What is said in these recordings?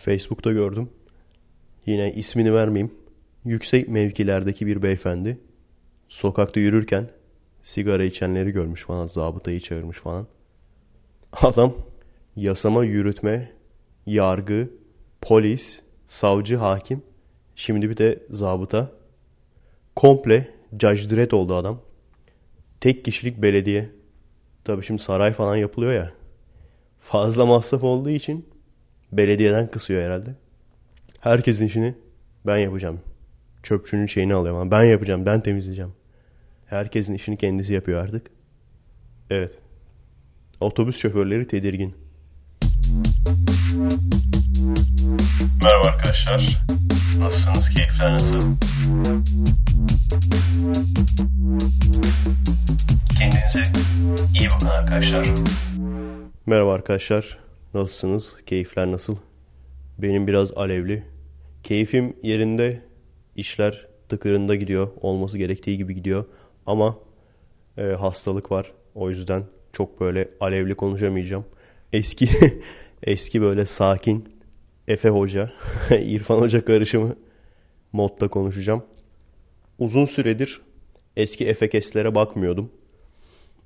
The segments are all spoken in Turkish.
Facebook'ta gördüm. Yine ismini vermeyeyim. Yüksek mevkilerdeki bir beyefendi. Sokakta yürürken sigara içenleri görmüş falan. Zabıtayı çağırmış falan. Adam yasama yürütme, yargı, polis, savcı, hakim. Şimdi bir de zabıta. Komple Judge oldu adam. Tek kişilik belediye. Tabii şimdi saray falan yapılıyor ya. Fazla masraf olduğu için belediyeden kısıyor herhalde. Herkesin işini ben yapacağım. Çöpçünün şeyini alıyorum. Ben yapacağım, ben temizleyeceğim. Herkesin işini kendisi yapıyor artık. Evet. Otobüs şoförleri tedirgin. Merhaba arkadaşlar. Nasılsınız? Keyifler nasıl? Kendinize iyi bakın arkadaşlar. Merhaba arkadaşlar. Nasılsınız? Keyifler nasıl? Benim biraz alevli. Keyfim yerinde. işler tıkırında gidiyor. Olması gerektiği gibi gidiyor. Ama e, hastalık var. O yüzden çok böyle alevli konuşamayacağım. Eski eski böyle sakin Efe Hoca, İrfan Hoca karışımı modda konuşacağım. Uzun süredir eski Efekeslere bakmıyordum.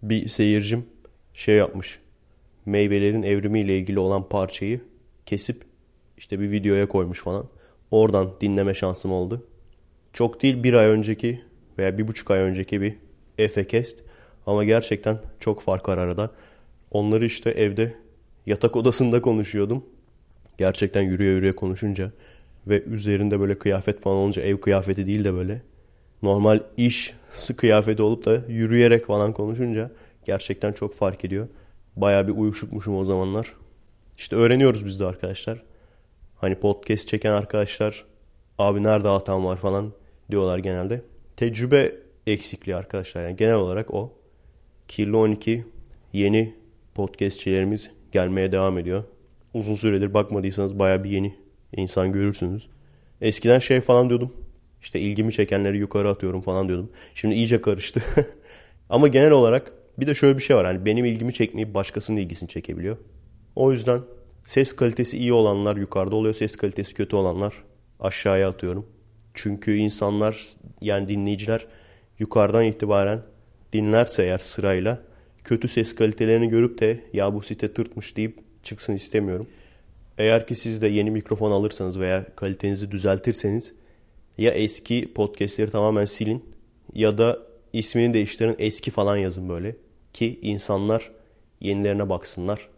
Bir seyircim şey yapmış. Meyvelerin evrimiyle ilgili olan parçayı kesip işte bir videoya koymuş falan. Oradan dinleme şansım oldu. Çok değil bir ay önceki veya bir buçuk ay önceki bir Efekest. Ama gerçekten çok fark var arada. Onları işte evde yatak odasında konuşuyordum. Gerçekten yürüye yürüye konuşunca ve üzerinde böyle kıyafet falan olunca ev kıyafeti değil de böyle normal iş kıyafeti olup da yürüyerek falan konuşunca gerçekten çok fark ediyor. Baya bir uyuşukmuşum o zamanlar. İşte öğreniyoruz biz de arkadaşlar. Hani podcast çeken arkadaşlar abi nerede hatam var falan diyorlar genelde. Tecrübe eksikliği arkadaşlar. Yani genel olarak o. Kirli 12 yeni podcastçilerimiz gelmeye devam ediyor. Uzun süredir bakmadıysanız baya bir yeni insan görürsünüz. Eskiden şey falan diyordum. İşte ilgimi çekenleri yukarı atıyorum falan diyordum. Şimdi iyice karıştı. Ama genel olarak bir de şöyle bir şey var. Hani benim ilgimi çekmeyip başkasının ilgisini çekebiliyor. O yüzden ses kalitesi iyi olanlar yukarıda oluyor. Ses kalitesi kötü olanlar aşağıya atıyorum. Çünkü insanlar yani dinleyiciler yukarıdan itibaren dinlerse eğer sırayla kötü ses kalitelerini görüp de ya bu site tırtmış deyip çıksın istemiyorum. Eğer ki siz de yeni mikrofon alırsanız veya kalitenizi düzeltirseniz ya eski podcastleri tamamen silin ya da ismini değiştirin eski falan yazın böyle ki insanlar yenilerine baksınlar.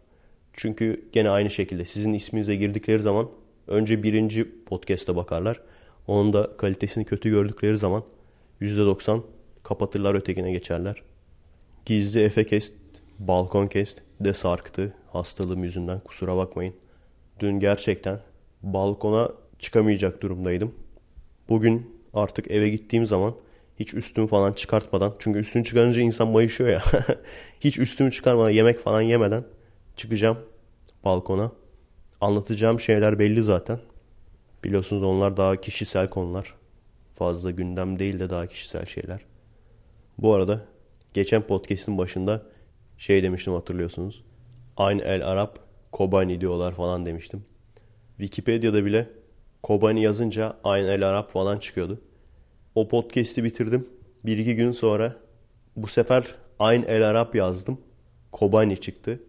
Çünkü gene aynı şekilde sizin isminize girdikleri zaman önce birinci podcast'a bakarlar. Onun da kalitesini kötü gördükleri zaman %90 kapatırlar ötekine geçerler. Gizli Efekest, Balkonkest de sarktı hastalığım yüzünden kusura bakmayın. Dün gerçekten balkona çıkamayacak durumdaydım. Bugün artık eve gittiğim zaman hiç üstümü falan çıkartmadan çünkü üstünü çıkarınca insan mayışıyor ya. hiç üstümü çıkarmadan yemek falan yemeden çıkacağım balkona. Anlatacağım şeyler belli zaten. Biliyorsunuz onlar daha kişisel konular. Fazla gündem değil de daha kişisel şeyler. Bu arada geçen podcast'in başında şey demiştim hatırlıyorsunuz. Aynı el Arap Kobani diyorlar falan demiştim. Wikipedia'da bile Kobani yazınca aynı el Arap falan çıkıyordu. O podcast'i bitirdim. Bir iki gün sonra bu sefer aynı el Arap yazdım. Kobani çıktı.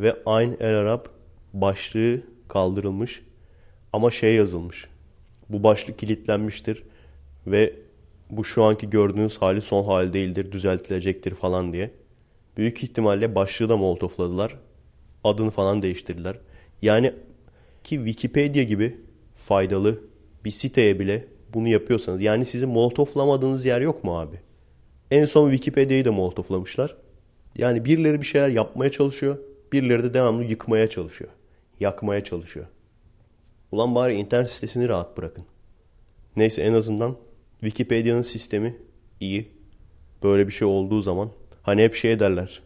Ve aynı el Arap başlığı kaldırılmış. Ama şey yazılmış. Bu başlık kilitlenmiştir. Ve bu şu anki gördüğünüz hali son hali değildir, düzeltilecektir falan diye. Büyük ihtimalle başlığı da molotofladılar. Adını falan değiştirdiler. Yani ki Wikipedia gibi faydalı bir siteye bile bunu yapıyorsanız. Yani sizin molotoflamadığınız yer yok mu abi? En son Wikipedia'yı da molotoflamışlar. Yani birileri bir şeyler yapmaya çalışıyor. Birileri de devamlı yıkmaya çalışıyor. Yakmaya çalışıyor. Ulan bari internet sitesini rahat bırakın. Neyse en azından Wikipedia'nın sistemi iyi. Böyle bir şey olduğu zaman hani hep şey derler.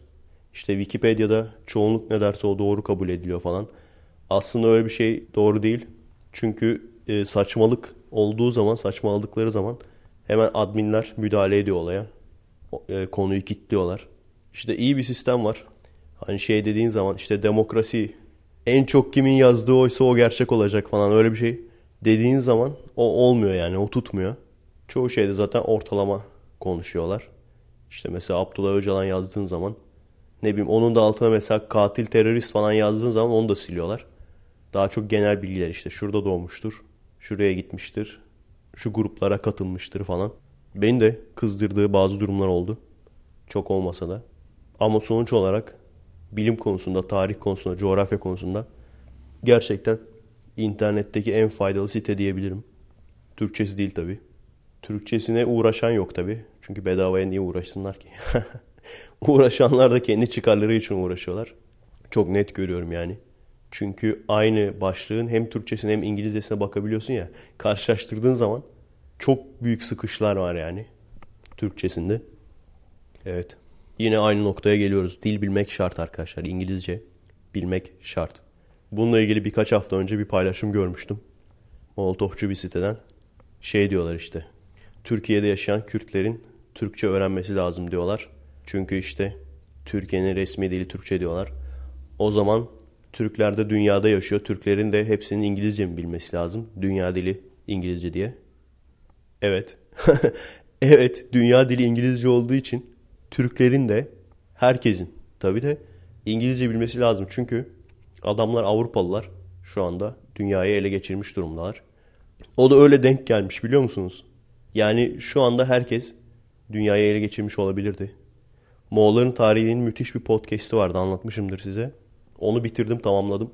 İşte Wikipedia'da çoğunluk ne derse o doğru kabul ediliyor falan. Aslında öyle bir şey doğru değil. Çünkü e, saçmalık olduğu zaman, saçmaladıkları zaman hemen adminler müdahale ediyor olaya. E, konuyu kilitliyorlar. İşte iyi bir sistem var. Hani şey dediğin zaman işte demokrasi en çok kimin yazdığı oysa o gerçek olacak falan öyle bir şey dediğin zaman o olmuyor yani o tutmuyor. Çoğu şeyde zaten ortalama konuşuyorlar. İşte mesela Abdullah Öcalan yazdığın zaman ne bileyim onun da altına mesela katil terörist falan yazdığın zaman onu da siliyorlar. Daha çok genel bilgiler işte şurada doğmuştur, şuraya gitmiştir, şu gruplara katılmıştır falan. Beni de kızdırdığı bazı durumlar oldu. Çok olmasa da. Ama sonuç olarak bilim konusunda, tarih konusunda, coğrafya konusunda gerçekten internetteki en faydalı site diyebilirim. Türkçesi değil tabi. Türkçesine uğraşan yok tabi. Çünkü bedavaya niye uğraşsınlar ki? Uğraşanlar da kendi çıkarları için uğraşıyorlar. Çok net görüyorum yani. Çünkü aynı başlığın hem Türkçesine hem İngilizcesine bakabiliyorsun ya. Karşılaştırdığın zaman çok büyük sıkışlar var yani. Türkçesinde. Evet. Yine aynı noktaya geliyoruz. Dil bilmek şart arkadaşlar. İngilizce bilmek şart. Bununla ilgili birkaç hafta önce bir paylaşım görmüştüm. Molotofçu bir siteden. Şey diyorlar işte. Türkiye'de yaşayan Kürtlerin Türkçe öğrenmesi lazım diyorlar. Çünkü işte Türkiye'nin resmi dili Türkçe diyorlar. O zaman Türkler de dünyada yaşıyor. Türklerin de hepsinin İngilizce mi bilmesi lazım? Dünya dili İngilizce diye. Evet. evet, dünya dili İngilizce olduğu için Türklerin de herkesin tabii de İngilizce bilmesi lazım. Çünkü adamlar Avrupalılar şu anda dünyayı ele geçirmiş durumdalar. O da öyle denk gelmiş biliyor musunuz? Yani şu anda herkes dünyayı ele geçirmiş olabilirdi. Moğolların tarihinin müthiş bir podcast'i vardı anlatmışımdır size. Onu bitirdim tamamladım.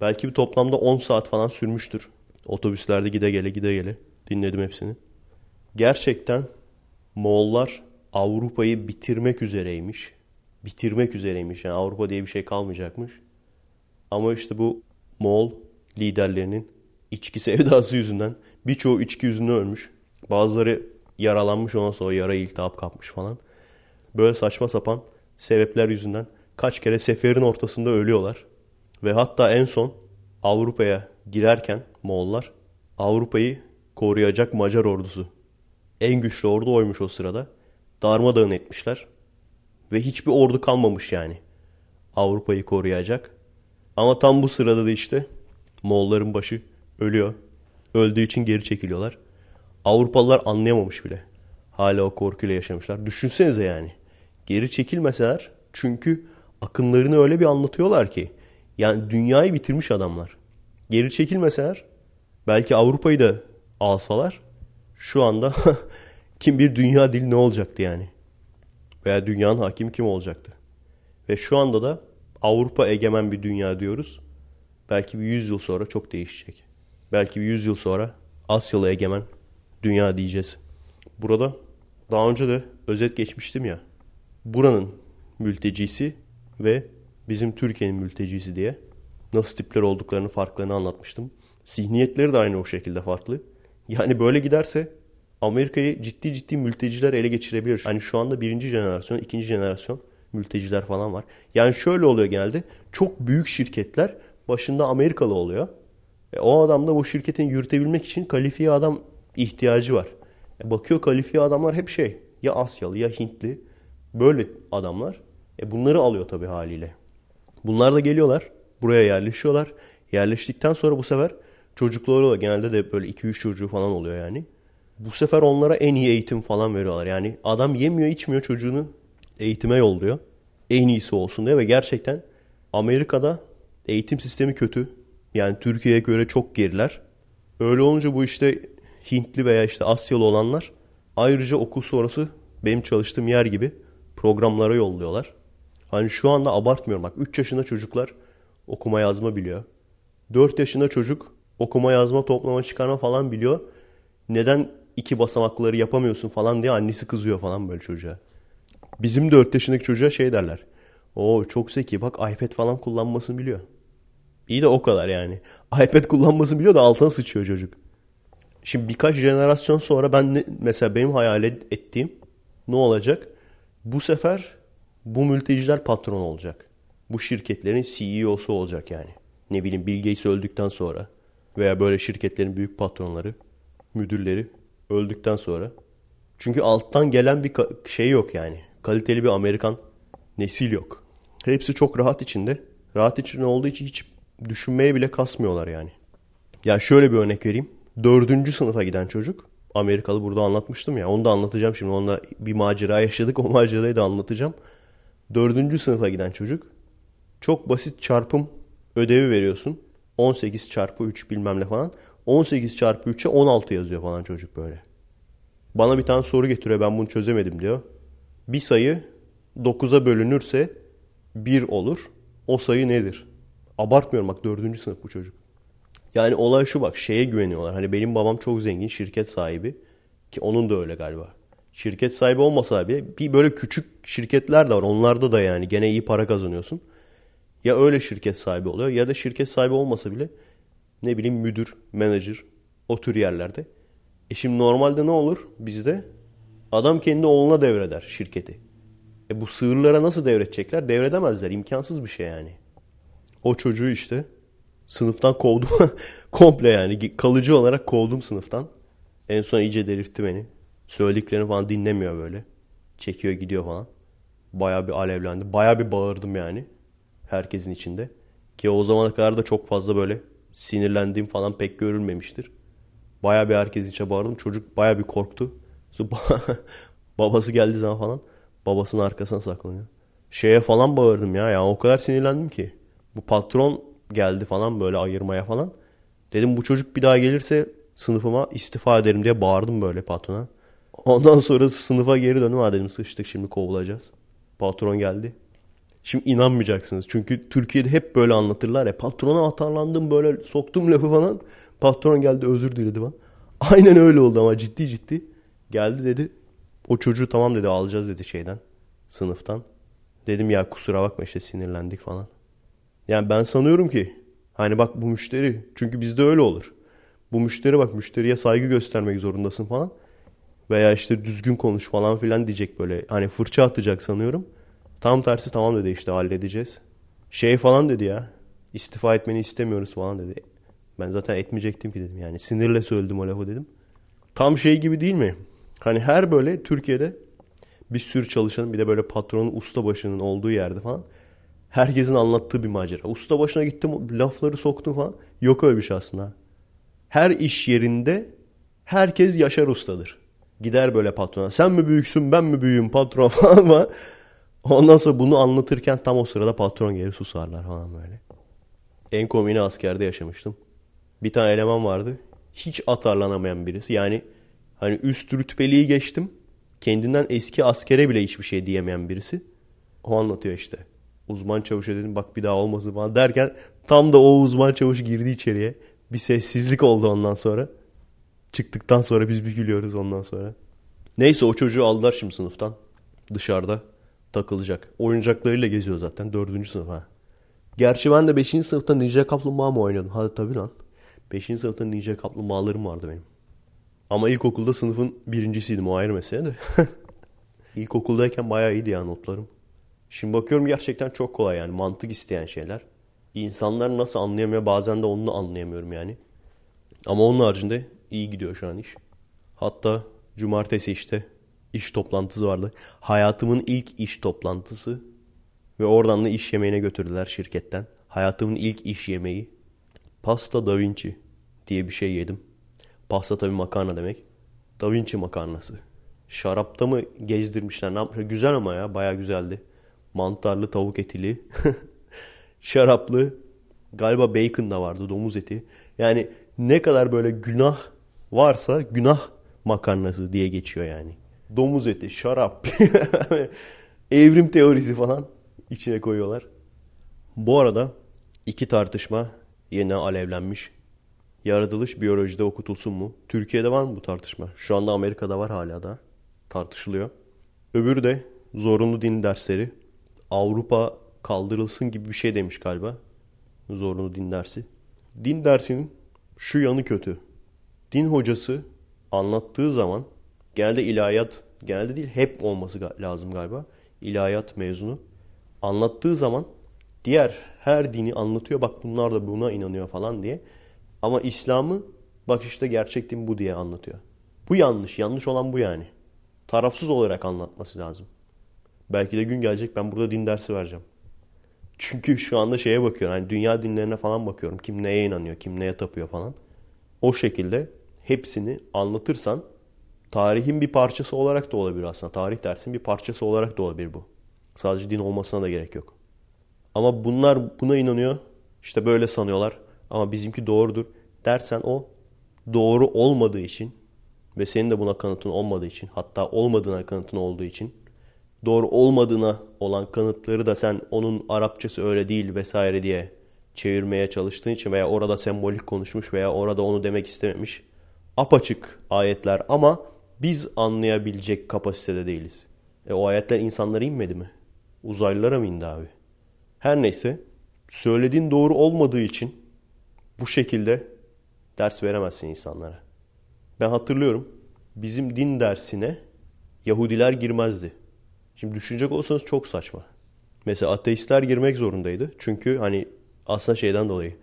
Belki bir toplamda 10 saat falan sürmüştür. Otobüslerde gide gele gide gele dinledim hepsini. Gerçekten Moğollar Avrupa'yı bitirmek üzereymiş. Bitirmek üzereymiş. Yani Avrupa diye bir şey kalmayacakmış. Ama işte bu Moğol liderlerinin içki sevdası yüzünden birçoğu içki yüzünden ölmüş. Bazıları yaralanmış ondan sonra yara iltihap kapmış falan. Böyle saçma sapan sebepler yüzünden kaç kere seferin ortasında ölüyorlar. Ve hatta en son Avrupa'ya girerken Moğollar Avrupa'yı koruyacak Macar ordusu. En güçlü ordu oymuş o sırada. Darmadağın etmişler. Ve hiçbir ordu kalmamış yani. Avrupa'yı koruyacak. Ama tam bu sırada da işte Moğolların başı ölüyor. Öldüğü için geri çekiliyorlar. Avrupalılar anlayamamış bile. Hala o korkuyla yaşamışlar. Düşünsenize yani. Geri çekilmeseler çünkü akınlarını öyle bir anlatıyorlar ki. Yani dünyayı bitirmiş adamlar. Geri çekilmeseler belki Avrupa'yı da alsalar şu anda kim bir dünya dili ne olacaktı yani? Veya dünyanın hakimi kim olacaktı? Ve şu anda da Avrupa egemen bir dünya diyoruz. Belki bir yüz yıl sonra çok değişecek. Belki bir yüz yıl sonra Asyalı egemen dünya diyeceğiz. Burada daha önce de özet geçmiştim ya. Buranın mültecisi ve bizim Türkiye'nin mültecisi diye nasıl tipler olduklarını farklarını anlatmıştım. Zihniyetleri de aynı o şekilde farklı. Yani böyle giderse Amerika'yı ciddi ciddi mülteciler ele geçirebilir. Hani şu anda birinci jenerasyon, ikinci jenerasyon mülteciler falan var. Yani şöyle oluyor genelde. Çok büyük şirketler başında Amerikalı oluyor. E, o adam da bu şirketin yürütebilmek için kalifiye adam ihtiyacı var. E, bakıyor kalifiye adamlar hep şey ya Asyalı ya Hintli böyle adamlar. E, bunları alıyor tabii haliyle. Bunlar da geliyorlar buraya yerleşiyorlar. Yerleştikten sonra bu sefer çocukları da genelde de böyle 2-3 çocuğu falan oluyor yani. Bu sefer onlara en iyi eğitim falan veriyorlar. Yani adam yemiyor içmiyor çocuğunu eğitime yolluyor. En iyisi olsun diye ve gerçekten Amerika'da eğitim sistemi kötü. Yani Türkiye'ye göre çok geriler. Öyle olunca bu işte Hintli veya işte Asyalı olanlar ayrıca okul sonrası benim çalıştığım yer gibi programlara yolluyorlar. Hani şu anda abartmıyorum bak 3 yaşında çocuklar okuma yazma biliyor. 4 yaşında çocuk okuma yazma toplama çıkarma falan biliyor. Neden iki basamakları yapamıyorsun falan diye annesi kızıyor falan böyle çocuğa. Bizim 4 yaşındaki çocuğa şey derler. O çok zeki bak iPad falan kullanmasını biliyor. İyi de o kadar yani. iPad kullanmasını biliyor da altına sıçıyor çocuk. Şimdi birkaç jenerasyon sonra ben mesela benim hayal ettiğim ne olacak? Bu sefer bu mülteciler patron olacak. Bu şirketlerin CEO'su olacak yani. Ne bileyim Bill Gates öldükten sonra veya böyle şirketlerin büyük patronları, müdürleri öldükten sonra. Çünkü alttan gelen bir şey yok yani. Kaliteli bir Amerikan nesil yok. Hepsi çok rahat içinde. Rahat içinde olduğu için hiç düşünmeye bile kasmıyorlar yani. Ya şöyle bir örnek vereyim. Dördüncü sınıfa giden çocuk. Amerikalı burada anlatmıştım ya. Onu da anlatacağım şimdi. Onunla bir macera yaşadık. O macerayı da anlatacağım. Dördüncü sınıfa giden çocuk. Çok basit çarpım ödevi veriyorsun. 18 çarpı 3 bilmem ne falan. 18 çarpı 3'e 16 yazıyor falan çocuk böyle. Bana bir tane soru getiriyor ben bunu çözemedim diyor. Bir sayı 9'a bölünürse 1 olur. O sayı nedir? Abartmıyorum bak 4. sınıf bu çocuk. Yani olay şu bak şeye güveniyorlar. Hani benim babam çok zengin şirket sahibi. Ki onun da öyle galiba. Şirket sahibi olmasa bile bir böyle küçük şirketler de var. Onlarda da yani gene iyi para kazanıyorsun. Ya öyle şirket sahibi oluyor ya da şirket sahibi olmasa bile ne bileyim müdür, menajer o tür yerlerde. E şimdi normalde ne olur bizde? Adam kendi oğluna devreder şirketi. E bu sığırlara nasıl devredecekler? Devredemezler. İmkansız bir şey yani. O çocuğu işte sınıftan kovdum. Komple yani kalıcı olarak kovdum sınıftan. En son iyice delirtti beni. Söylediklerini falan dinlemiyor böyle. Çekiyor gidiyor falan. Baya bir alevlendi. Baya bir bağırdım yani. Herkesin içinde. Ki o zamana kadar da çok fazla böyle sinirlendiğim falan pek görülmemiştir. Baya bir herkes içe bağırdım. Çocuk baya bir korktu. Babası geldiği zaman falan babasının arkasına saklanıyor. Şeye falan bağırdım ya. Yani o kadar sinirlendim ki. Bu patron geldi falan böyle ayırmaya falan. Dedim bu çocuk bir daha gelirse sınıfıma istifa ederim diye bağırdım böyle patrona. Ondan sonra sınıfa geri döndüm. Ha dedim sıçtık şimdi kovulacağız. Patron geldi. Şimdi inanmayacaksınız. Çünkü Türkiye'de hep böyle anlatırlar ya. Patrona atarlandım böyle soktum lafı falan. Patron geldi özür diledi falan. Aynen öyle oldu ama ciddi ciddi. Geldi dedi. O çocuğu tamam dedi alacağız dedi şeyden. Sınıftan. Dedim ya kusura bakma işte sinirlendik falan. Yani ben sanıyorum ki hani bak bu müşteri çünkü bizde öyle olur. Bu müşteri bak müşteriye saygı göstermek zorundasın falan. Veya işte düzgün konuş falan filan diyecek böyle. Hani fırça atacak sanıyorum. Tam tersi tamam dedi işte halledeceğiz. Şey falan dedi ya. İstifa etmeni istemiyoruz falan dedi. Ben zaten etmeyecektim ki dedim. Yani sinirle söyledim o lafı dedim. Tam şey gibi değil mi? Hani her böyle Türkiye'de bir sürü çalışanın bir de böyle patronun usta başının olduğu yerde falan herkesin anlattığı bir macera. Usta başına gittim lafları soktum falan. Yok öyle bir şey aslında. Her iş yerinde herkes Yaşar Usta'dır. Gider böyle patrona. Sen mi büyüksün ben mi büyüğüm patron falan ama ondan sonra bunu anlatırken tam o sırada patron gelir susarlar falan böyle. En komiğini askerde yaşamıştım. Bir tane eleman vardı. Hiç atarlanamayan birisi. Yani hani üst rütbeliği geçtim. Kendinden eski askere bile hiçbir şey diyemeyen birisi. O anlatıyor işte uzman çavuşa dedim bak bir daha olmasın falan derken tam da o uzman çavuş girdi içeriye. Bir sessizlik oldu ondan sonra. Çıktıktan sonra biz bir gülüyoruz ondan sonra. Neyse o çocuğu aldılar şimdi sınıftan. Dışarıda takılacak. Oyuncaklarıyla geziyor zaten. Dördüncü sınıf ha. Gerçi ben de beşinci sınıfta Ninja Kaplumbağa mı oynuyordum? Hadi tabii lan. Beşinci sınıfta Ninja Kaplumbağalarım vardı benim. Ama ilkokulda sınıfın birincisiydim o ayrı mesele de. İlkokuldayken bayağı iyiydi ya notlarım. Şimdi bakıyorum gerçekten çok kolay yani mantık isteyen şeyler. İnsanlar nasıl anlayamıyor bazen de onu anlayamıyorum yani. Ama onun haricinde iyi gidiyor şu an iş. Hatta cumartesi işte iş toplantısı vardı. Hayatımın ilk iş toplantısı. Ve oradan da iş yemeğine götürdüler şirketten. Hayatımın ilk iş yemeği. Pasta Da Vinci diye bir şey yedim. Pasta tabii makarna demek. Da Vinci makarnası. Şarapta mı gezdirmişler ne yapmışlar. Güzel ama ya baya güzeldi mantarlı tavuk etili, şaraplı, galiba bacon da vardı domuz eti. Yani ne kadar böyle günah varsa günah makarnası diye geçiyor yani. Domuz eti, şarap, evrim teorisi falan içine koyuyorlar. Bu arada iki tartışma yine alevlenmiş. Yaratılış biyolojide okutulsun mu? Türkiye'de var mı bu tartışma? Şu anda Amerika'da var hala da tartışılıyor. Öbürü de zorunlu din dersleri. Avrupa kaldırılsın gibi bir şey demiş galiba. Zorunlu din dersi. Din dersinin şu yanı kötü. Din hocası anlattığı zaman genelde ilahiyat, genelde değil hep olması lazım galiba. İlahiyat mezunu. Anlattığı zaman diğer her dini anlatıyor. Bak bunlar da buna inanıyor falan diye. Ama İslam'ı bak işte gerçek din bu diye anlatıyor. Bu yanlış. Yanlış olan bu yani. Tarafsız olarak anlatması lazım. Belki de gün gelecek ben burada din dersi vereceğim. Çünkü şu anda şeye bakıyorum. Hani dünya dinlerine falan bakıyorum. Kim neye inanıyor, kim neye tapıyor falan. O şekilde hepsini anlatırsan tarihin bir parçası olarak da olabilir aslında. Tarih dersin bir parçası olarak da olabilir bu. Sadece din olmasına da gerek yok. Ama bunlar buna inanıyor. İşte böyle sanıyorlar. Ama bizimki doğrudur dersen o doğru olmadığı için ve senin de buna kanıtın olmadığı için hatta olmadığına kanıtın olduğu için doğru olmadığına olan kanıtları da sen onun Arapçası öyle değil vesaire diye çevirmeye çalıştığın için veya orada sembolik konuşmuş veya orada onu demek istememiş. Apaçık ayetler ama biz anlayabilecek kapasitede değiliz. E o ayetler insanlara inmedi mi? Uzaylılara mı indi abi? Her neyse söylediğin doğru olmadığı için bu şekilde ders veremezsin insanlara. Ben hatırlıyorum bizim din dersine Yahudiler girmezdi. Şimdi düşünecek olsanız çok saçma. Mesela ateistler girmek zorundaydı. Çünkü hani aslında şeyden dolayı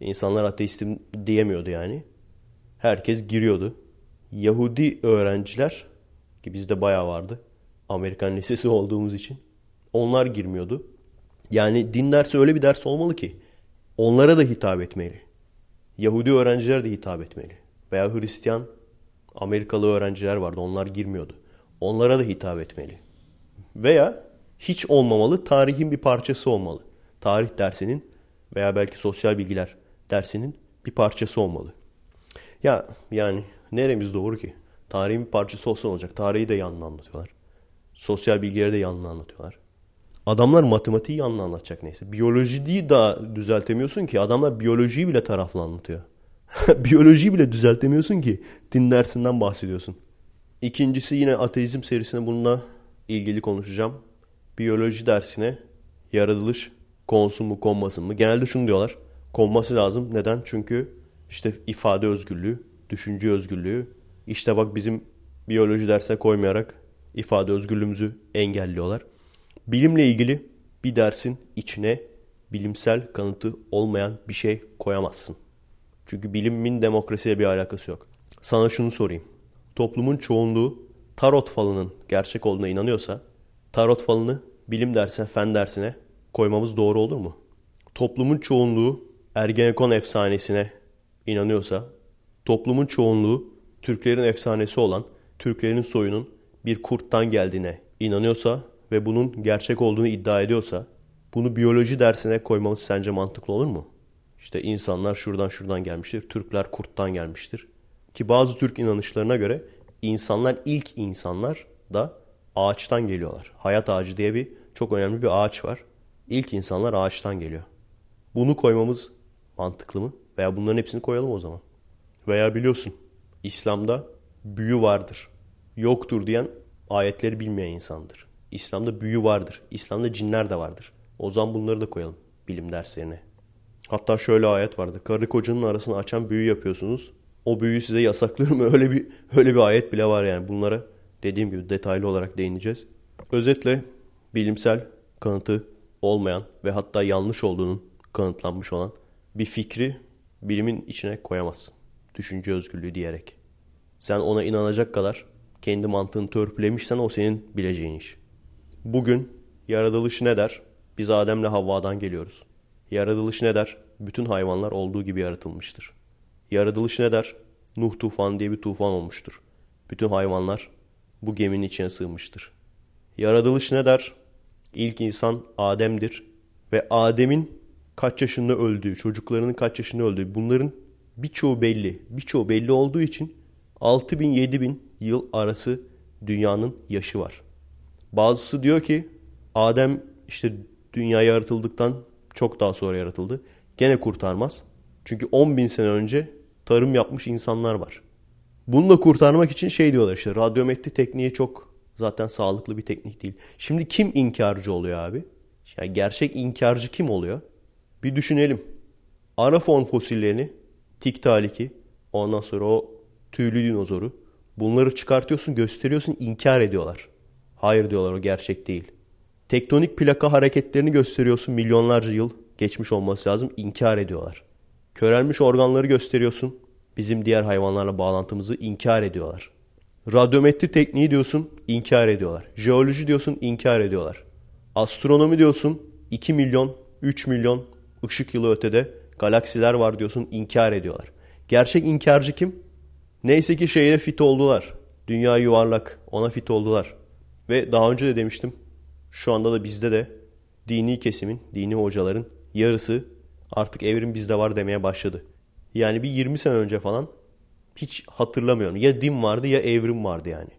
insanlar ateistim diyemiyordu yani. Herkes giriyordu. Yahudi öğrenciler ki bizde bayağı vardı. Amerikan lisesi olduğumuz için. Onlar girmiyordu. Yani din dersi öyle bir ders olmalı ki onlara da hitap etmeli. Yahudi öğrenciler de hitap etmeli. Veya Hristiyan Amerikalı öğrenciler vardı. Onlar girmiyordu. Onlara da hitap etmeli. Veya hiç olmamalı, tarihin bir parçası olmalı. Tarih dersinin veya belki sosyal bilgiler dersinin bir parçası olmalı. Ya yani neremiz doğru ki? Tarihin bir parçası olsa olacak. Tarihi de yanına anlatıyorlar. Sosyal bilgileri de yanına anlatıyorlar. Adamlar matematiği yanına anlatacak neyse. Biyolojiyi da düzeltemiyorsun ki. Adamlar biyolojiyi bile taraflı anlatıyor. biyolojiyi bile düzeltemiyorsun ki. Din dersinden bahsediyorsun. İkincisi yine ateizm serisinde bununla ilgili konuşacağım. Biyoloji dersine yaratılış konsun mu konmasın mı? Genelde şunu diyorlar. Konması lazım. Neden? Çünkü işte ifade özgürlüğü, düşünce özgürlüğü. İşte bak bizim biyoloji dersine koymayarak ifade özgürlüğümüzü engelliyorlar. Bilimle ilgili bir dersin içine bilimsel kanıtı olmayan bir şey koyamazsın. Çünkü bilimin demokrasiye bir alakası yok. Sana şunu sorayım. Toplumun çoğunluğu tarot falının gerçek olduğuna inanıyorsa tarot falını bilim dersine, fen dersine koymamız doğru olur mu? Toplumun çoğunluğu Ergenekon efsanesine inanıyorsa, toplumun çoğunluğu Türklerin efsanesi olan Türklerin soyunun bir kurttan geldiğine inanıyorsa ve bunun gerçek olduğunu iddia ediyorsa bunu biyoloji dersine koymamız sence mantıklı olur mu? İşte insanlar şuradan şuradan gelmiştir. Türkler kurttan gelmiştir. Ki bazı Türk inanışlarına göre insanlar ilk insanlar da ağaçtan geliyorlar. Hayat ağacı diye bir çok önemli bir ağaç var. İlk insanlar ağaçtan geliyor. Bunu koymamız mantıklı mı? Veya bunların hepsini koyalım o zaman. Veya biliyorsun İslam'da büyü vardır. Yoktur diyen ayetleri bilmeyen insandır. İslam'da büyü vardır. İslam'da cinler de vardır. O zaman bunları da koyalım bilim derslerine. Hatta şöyle ayet vardı. Karı kocanın arasını açan büyü yapıyorsunuz. O büyüyü size yasaklıyorum. Öyle bir öyle bir ayet bile var yani. Bunlara dediğim gibi detaylı olarak değineceğiz. Özetle bilimsel kanıtı olmayan ve hatta yanlış olduğunun kanıtlanmış olan bir fikri bilimin içine koyamazsın. Düşünce özgürlüğü diyerek. Sen ona inanacak kadar kendi mantığını törpülemişsen o senin bileceğin iş. Bugün yaratılış ne der? Biz Adem'le Havva'dan geliyoruz. Yaratılış ne der? Bütün hayvanlar olduğu gibi yaratılmıştır. Yaratılış ne der? Nuh tufan diye bir tufan olmuştur. Bütün hayvanlar bu geminin içine sığmıştır. Yaratılış ne der? İlk insan Adem'dir ve Adem'in kaç yaşında öldüğü, çocuklarının kaç yaşında öldüğü bunların birçoğu belli. Birçoğu belli olduğu için 6000 7000 yıl arası dünyanın yaşı var. Bazısı diyor ki Adem işte dünya yaratıldıktan çok daha sonra yaratıldı. Gene kurtarmaz. Çünkü 10 bin sene önce tarım yapmış insanlar var. Bunu da kurtarmak için şey diyorlar işte radyometri tekniği çok zaten sağlıklı bir teknik değil. Şimdi kim inkarcı oluyor abi? Yani gerçek inkarcı kim oluyor? Bir düşünelim. Arafon fosillerini, Tiktaliki, ondan sonra o tüylü dinozoru bunları çıkartıyorsun, gösteriyorsun, inkar ediyorlar. Hayır diyorlar o gerçek değil. Tektonik plaka hareketlerini gösteriyorsun milyonlarca yıl geçmiş olması lazım, inkar ediyorlar. Körelmiş organları gösteriyorsun, bizim diğer hayvanlarla bağlantımızı inkar ediyorlar. Radyometri tekniği diyorsun, inkar ediyorlar. Jeoloji diyorsun, inkar ediyorlar. Astronomi diyorsun, 2 milyon 3 milyon ışık yılı ötede galaksiler var diyorsun inkar ediyorlar. Gerçek inkarcı kim? Neyse ki şeye fit oldular. Dünya yuvarlak ona fit oldular. Ve daha önce de demiştim şu anda da bizde de dini kesimin, dini hocaların yarısı artık evrim bizde var demeye başladı. Yani bir 20 sene önce falan hiç hatırlamıyorum. Ya din vardı ya evrim vardı yani.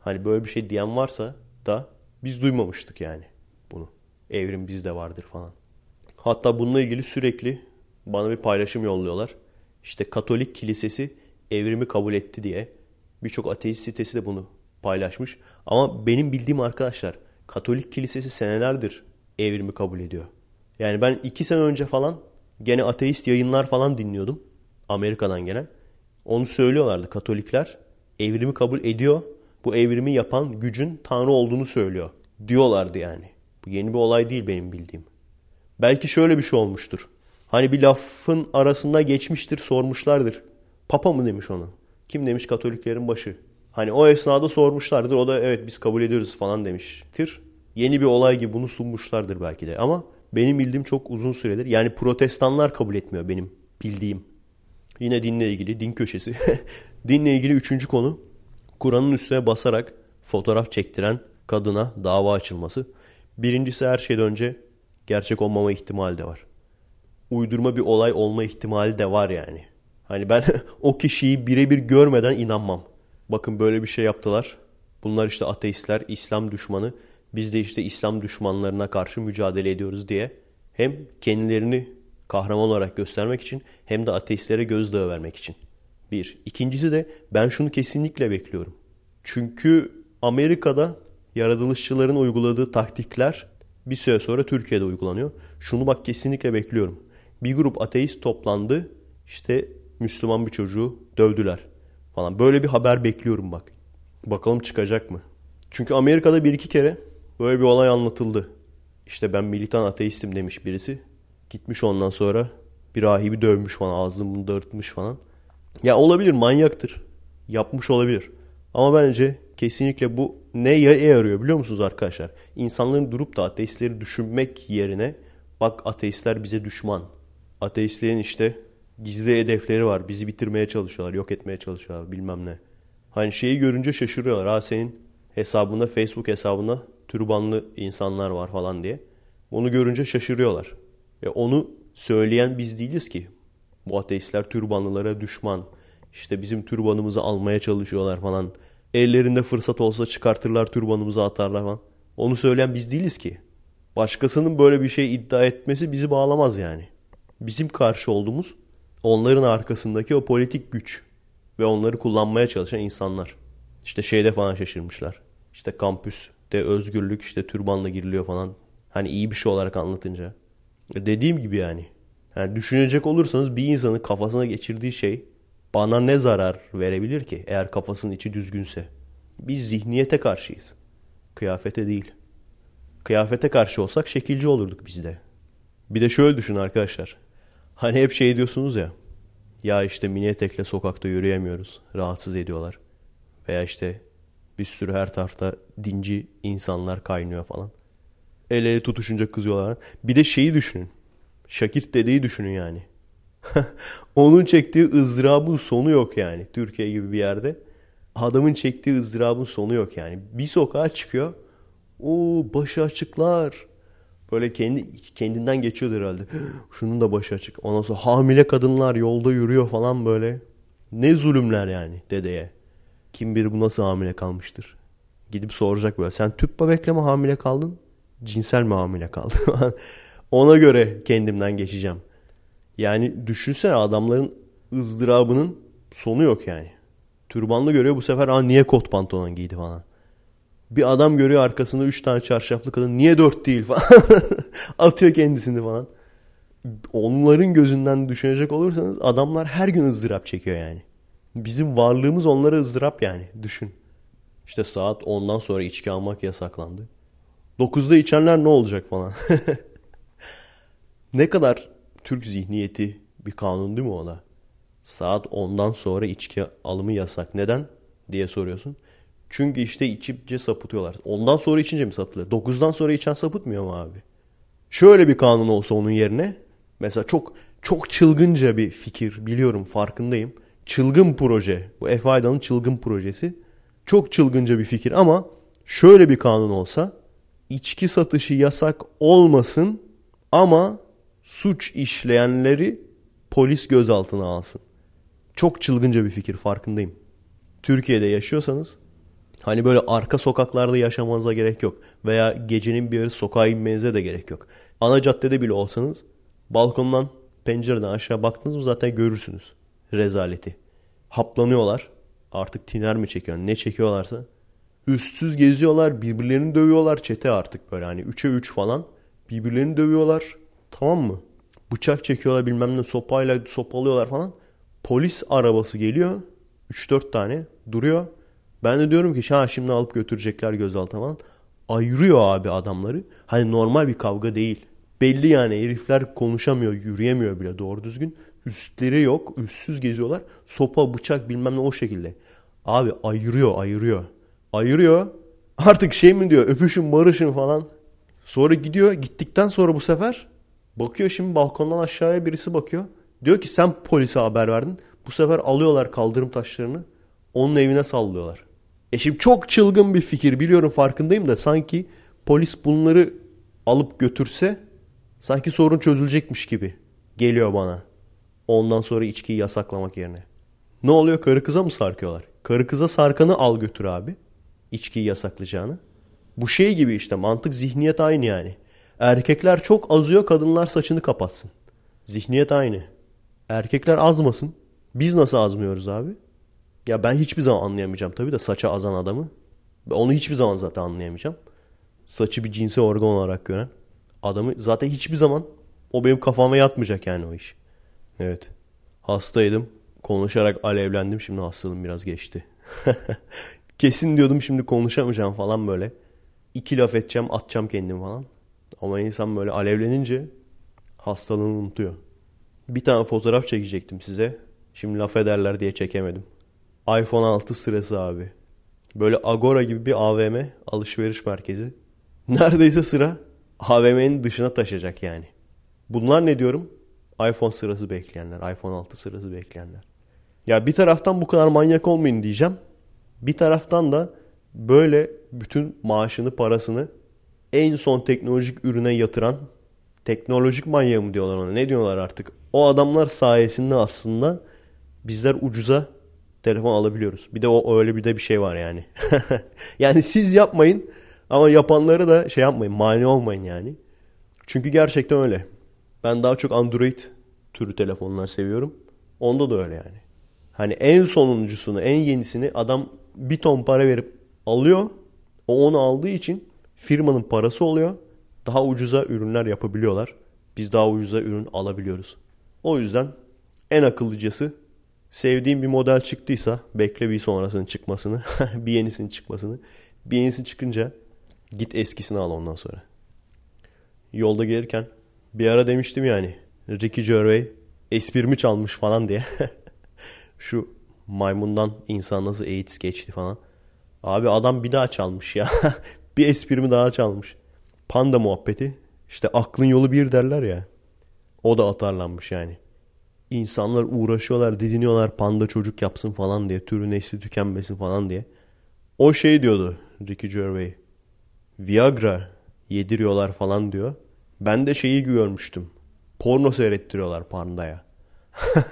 Hani böyle bir şey diyen varsa da biz duymamıştık yani bunu. Evrim bizde vardır falan. Hatta bununla ilgili sürekli bana bir paylaşım yolluyorlar. İşte Katolik Kilisesi evrimi kabul etti diye birçok ateist sitesi de bunu paylaşmış. Ama benim bildiğim arkadaşlar Katolik Kilisesi senelerdir evrimi kabul ediyor. Yani ben iki sene önce falan gene ateist yayınlar falan dinliyordum. Amerika'dan gelen. Onu söylüyorlardı Katolikler evrimi kabul ediyor. Bu evrimi yapan gücün Tanrı olduğunu söylüyor. Diyorlardı yani. Bu yeni bir olay değil benim bildiğim. Belki şöyle bir şey olmuştur. Hani bir lafın arasında geçmiştir sormuşlardır. Papa mı demiş onu? Kim demiş Katoliklerin başı? Hani o esnada sormuşlardır. O da evet biz kabul ediyoruz falan demiştir. Yeni bir olay gibi bunu sunmuşlardır belki de. Ama benim bildiğim çok uzun süredir. Yani protestanlar kabul etmiyor benim bildiğim. Yine dinle ilgili, din köşesi. dinle ilgili üçüncü konu. Kur'an'ın üstüne basarak fotoğraf çektiren kadına dava açılması. Birincisi her şeyden önce gerçek olmama ihtimali de var. Uydurma bir olay olma ihtimali de var yani. Hani ben o kişiyi birebir görmeden inanmam. Bakın böyle bir şey yaptılar. Bunlar işte ateistler, İslam düşmanı. Biz de işte İslam düşmanlarına karşı mücadele ediyoruz diye hem kendilerini kahraman olarak göstermek için hem de ateistlere gözdağı vermek için. Bir. İkincisi de ben şunu kesinlikle bekliyorum. Çünkü Amerika'da yaratılışçıların uyguladığı taktikler bir süre sonra Türkiye'de uygulanıyor. Şunu bak kesinlikle bekliyorum. Bir grup ateist toplandı. İşte Müslüman bir çocuğu dövdüler falan. Böyle bir haber bekliyorum bak. Bakalım çıkacak mı? Çünkü Amerika'da bir iki kere böyle bir olay anlatıldı. İşte ben militan ateistim demiş birisi. Gitmiş ondan sonra bir rahibi dövmüş falan ağzını dağıtmış falan. Ya olabilir manyaktır. Yapmış olabilir. Ama bence kesinlikle bu neye yarıyor biliyor musunuz arkadaşlar? İnsanların durup da ateistleri düşünmek yerine bak ateistler bize düşman. Ateistlerin işte gizli hedefleri var. Bizi bitirmeye çalışıyorlar, yok etmeye çalışıyorlar bilmem ne. Hani şeyi görünce şaşırıyorlar. Ha senin hesabında, Facebook hesabında türbanlı insanlar var falan diye. Onu görünce şaşırıyorlar. Ya onu söyleyen biz değiliz ki. Bu ateistler türbanlılara düşman. İşte bizim türbanımızı almaya çalışıyorlar falan. Ellerinde fırsat olsa çıkartırlar türbanımızı atarlar falan. Onu söyleyen biz değiliz ki. Başkasının böyle bir şey iddia etmesi bizi bağlamaz yani. Bizim karşı olduğumuz onların arkasındaki o politik güç ve onları kullanmaya çalışan insanlar. İşte şeyde falan şaşırmışlar. İşte kampüste özgürlük işte türbanla giriliyor falan. Hani iyi bir şey olarak anlatınca. Dediğim gibi yani. yani. Düşünecek olursanız bir insanın kafasına geçirdiği şey bana ne zarar verebilir ki eğer kafasının içi düzgünse? Biz zihniyete karşıyız. Kıyafete değil. Kıyafete karşı olsak şekilci olurduk biz de. Bir de şöyle düşün arkadaşlar. Hani hep şey diyorsunuz ya. Ya işte mini etekle sokakta yürüyemiyoruz. Rahatsız ediyorlar. Veya işte bir sürü her tarafta dinci insanlar kaynıyor falan. El ele tutuşunca kızıyorlar. Bir de şeyi düşünün. Şakir dedeyi düşünün yani. Onun çektiği ızdırabın sonu yok yani. Türkiye gibi bir yerde. Adamın çektiği ızdırabın sonu yok yani. Bir sokağa çıkıyor. O başı açıklar. Böyle kendi kendinden geçiyordu herhalde. Şunun da başı açık. Ondan sonra hamile kadınlar yolda yürüyor falan böyle. Ne zulümler yani dedeye. Kim bilir bu nasıl hamile kalmıştır. Gidip soracak böyle. Sen tüp bebekle mi hamile kaldın? Cinsel mi hamile kaldın? Ona göre kendimden geçeceğim. Yani düşünsene adamların ızdırabının sonu yok yani. Türbanlı görüyor bu sefer Aa, niye kot pantolon giydi falan. Bir adam görüyor arkasında üç tane çarşaflı kadın niye dört değil falan. Atıyor kendisini falan. Onların gözünden düşünecek olursanız adamlar her gün ızdırap çekiyor yani. Bizim varlığımız onlara ızdırap yani düşün. İşte saat 10'dan sonra içki almak yasaklandı. 9'da içenler ne olacak falan. ne kadar Türk zihniyeti bir kanun değil mi o da? Saat 10'dan sonra içki alımı yasak. Neden? diye soruyorsun. Çünkü işte içipce sapıtıyorlar. Ondan sonra içince mi sapıtıyor? 9'dan sonra içen sapıtmıyor mu abi? Şöyle bir kanun olsa onun yerine mesela çok çok çılgınca bir fikir biliyorum farkındayım. Çılgın proje. Bu Efe Aydan'ın çılgın projesi. Çok çılgınca bir fikir ama şöyle bir kanun olsa içki satışı yasak olmasın ama suç işleyenleri polis gözaltına alsın. Çok çılgınca bir fikir farkındayım. Türkiye'de yaşıyorsanız hani böyle arka sokaklarda yaşamanıza gerek yok. Veya gecenin bir yarısı sokağa inmenize de gerek yok. Ana caddede bile olsanız balkondan pencereden aşağı baktınız mı zaten görürsünüz rezaleti. Haplanıyorlar. Artık tiner mi çekiyor ne çekiyorlarsa. Üstsüz geziyorlar birbirlerini dövüyorlar çete artık böyle hani 3'e 3 falan. Birbirlerini dövüyorlar tamam mı? Bıçak çekiyorlar bilmem ne sopayla sopalıyorlar falan. Polis arabası geliyor 3-4 tane duruyor. Ben de diyorum ki ha şimdi alıp götürecekler gözaltına falan. Ayırıyor abi adamları. Hani normal bir kavga değil. Belli yani herifler konuşamıyor, yürüyemiyor bile doğru düzgün. Üstleri yok, üstsüz geziyorlar. Sopa, bıçak bilmem ne o şekilde. Abi ayırıyor, ayırıyor. Ayırıyor. Artık şey mi diyor öpüşün barışın falan. Sonra gidiyor. Gittikten sonra bu sefer bakıyor şimdi balkondan aşağıya birisi bakıyor. Diyor ki sen polise haber verdin. Bu sefer alıyorlar kaldırım taşlarını. Onun evine sallıyorlar. E şimdi çok çılgın bir fikir biliyorum farkındayım da sanki polis bunları alıp götürse sanki sorun çözülecekmiş gibi geliyor bana. Ondan sonra içkiyi yasaklamak yerine. Ne oluyor karı kıza mı sarkıyorlar? Karı kıza sarkanı al götür abi. İçkiyi yasaklayacağını. Bu şey gibi işte mantık zihniyet aynı yani. Erkekler çok azıyor kadınlar saçını kapatsın. Zihniyet aynı. Erkekler azmasın. Biz nasıl azmıyoruz abi? Ya ben hiçbir zaman anlayamayacağım tabii de saça azan adamı. Onu hiçbir zaman zaten anlayamayacağım. Saçı bir cinsel organ olarak gören adamı zaten hiçbir zaman o benim kafama yatmayacak yani o iş. Evet. Hastaydım. Konuşarak alevlendim. Şimdi hastalığım biraz geçti. Kesin diyordum şimdi konuşamayacağım falan böyle. İki laf edeceğim atacağım kendimi falan. Ama insan böyle alevlenince hastalığını unutuyor. Bir tane fotoğraf çekecektim size. Şimdi laf ederler diye çekemedim. iPhone 6 sırası abi. Böyle Agora gibi bir AVM alışveriş merkezi. Neredeyse sıra AVM'nin dışına taşacak yani. Bunlar ne diyorum? iPhone sırası bekleyenler. iPhone 6 sırası bekleyenler. Ya bir taraftan bu kadar manyak olmayın diyeceğim. Bir taraftan da böyle bütün maaşını, parasını en son teknolojik ürüne yatıran teknolojik manyağı mı diyorlar ona? Ne diyorlar artık? O adamlar sayesinde aslında bizler ucuza telefon alabiliyoruz. Bir de o öyle bir de bir şey var yani. yani siz yapmayın ama yapanları da şey yapmayın, mani olmayın yani. Çünkü gerçekten öyle. Ben daha çok Android türü telefonlar seviyorum. Onda da öyle yani. Hani en sonuncusunu, en yenisini adam bir ton para verip alıyor. O onu aldığı için firmanın parası oluyor. Daha ucuza ürünler yapabiliyorlar. Biz daha ucuza ürün alabiliyoruz. O yüzden en akıllıcası sevdiğim bir model çıktıysa bekle bir sonrasının çıkmasını, bir yenisinin çıkmasını. Bir yenisi çıkınca git eskisini al ondan sonra. Yolda gelirken bir ara demiştim yani Ricky Gervais esprimi çalmış falan diye. Şu maymundan insan nasıl AIDS geçti falan. Abi adam bir daha çalmış ya. bir esprimi daha çalmış. Panda muhabbeti. İşte aklın yolu bir derler ya. O da atarlanmış yani. İnsanlar uğraşıyorlar, didiniyorlar panda çocuk yapsın falan diye. Türü nesli tükenmesin falan diye. O şey diyordu Ricky Gervais. Viagra yediriyorlar falan diyor. Ben de şeyi görmüştüm. Porno seyrettiriyorlar pandaya.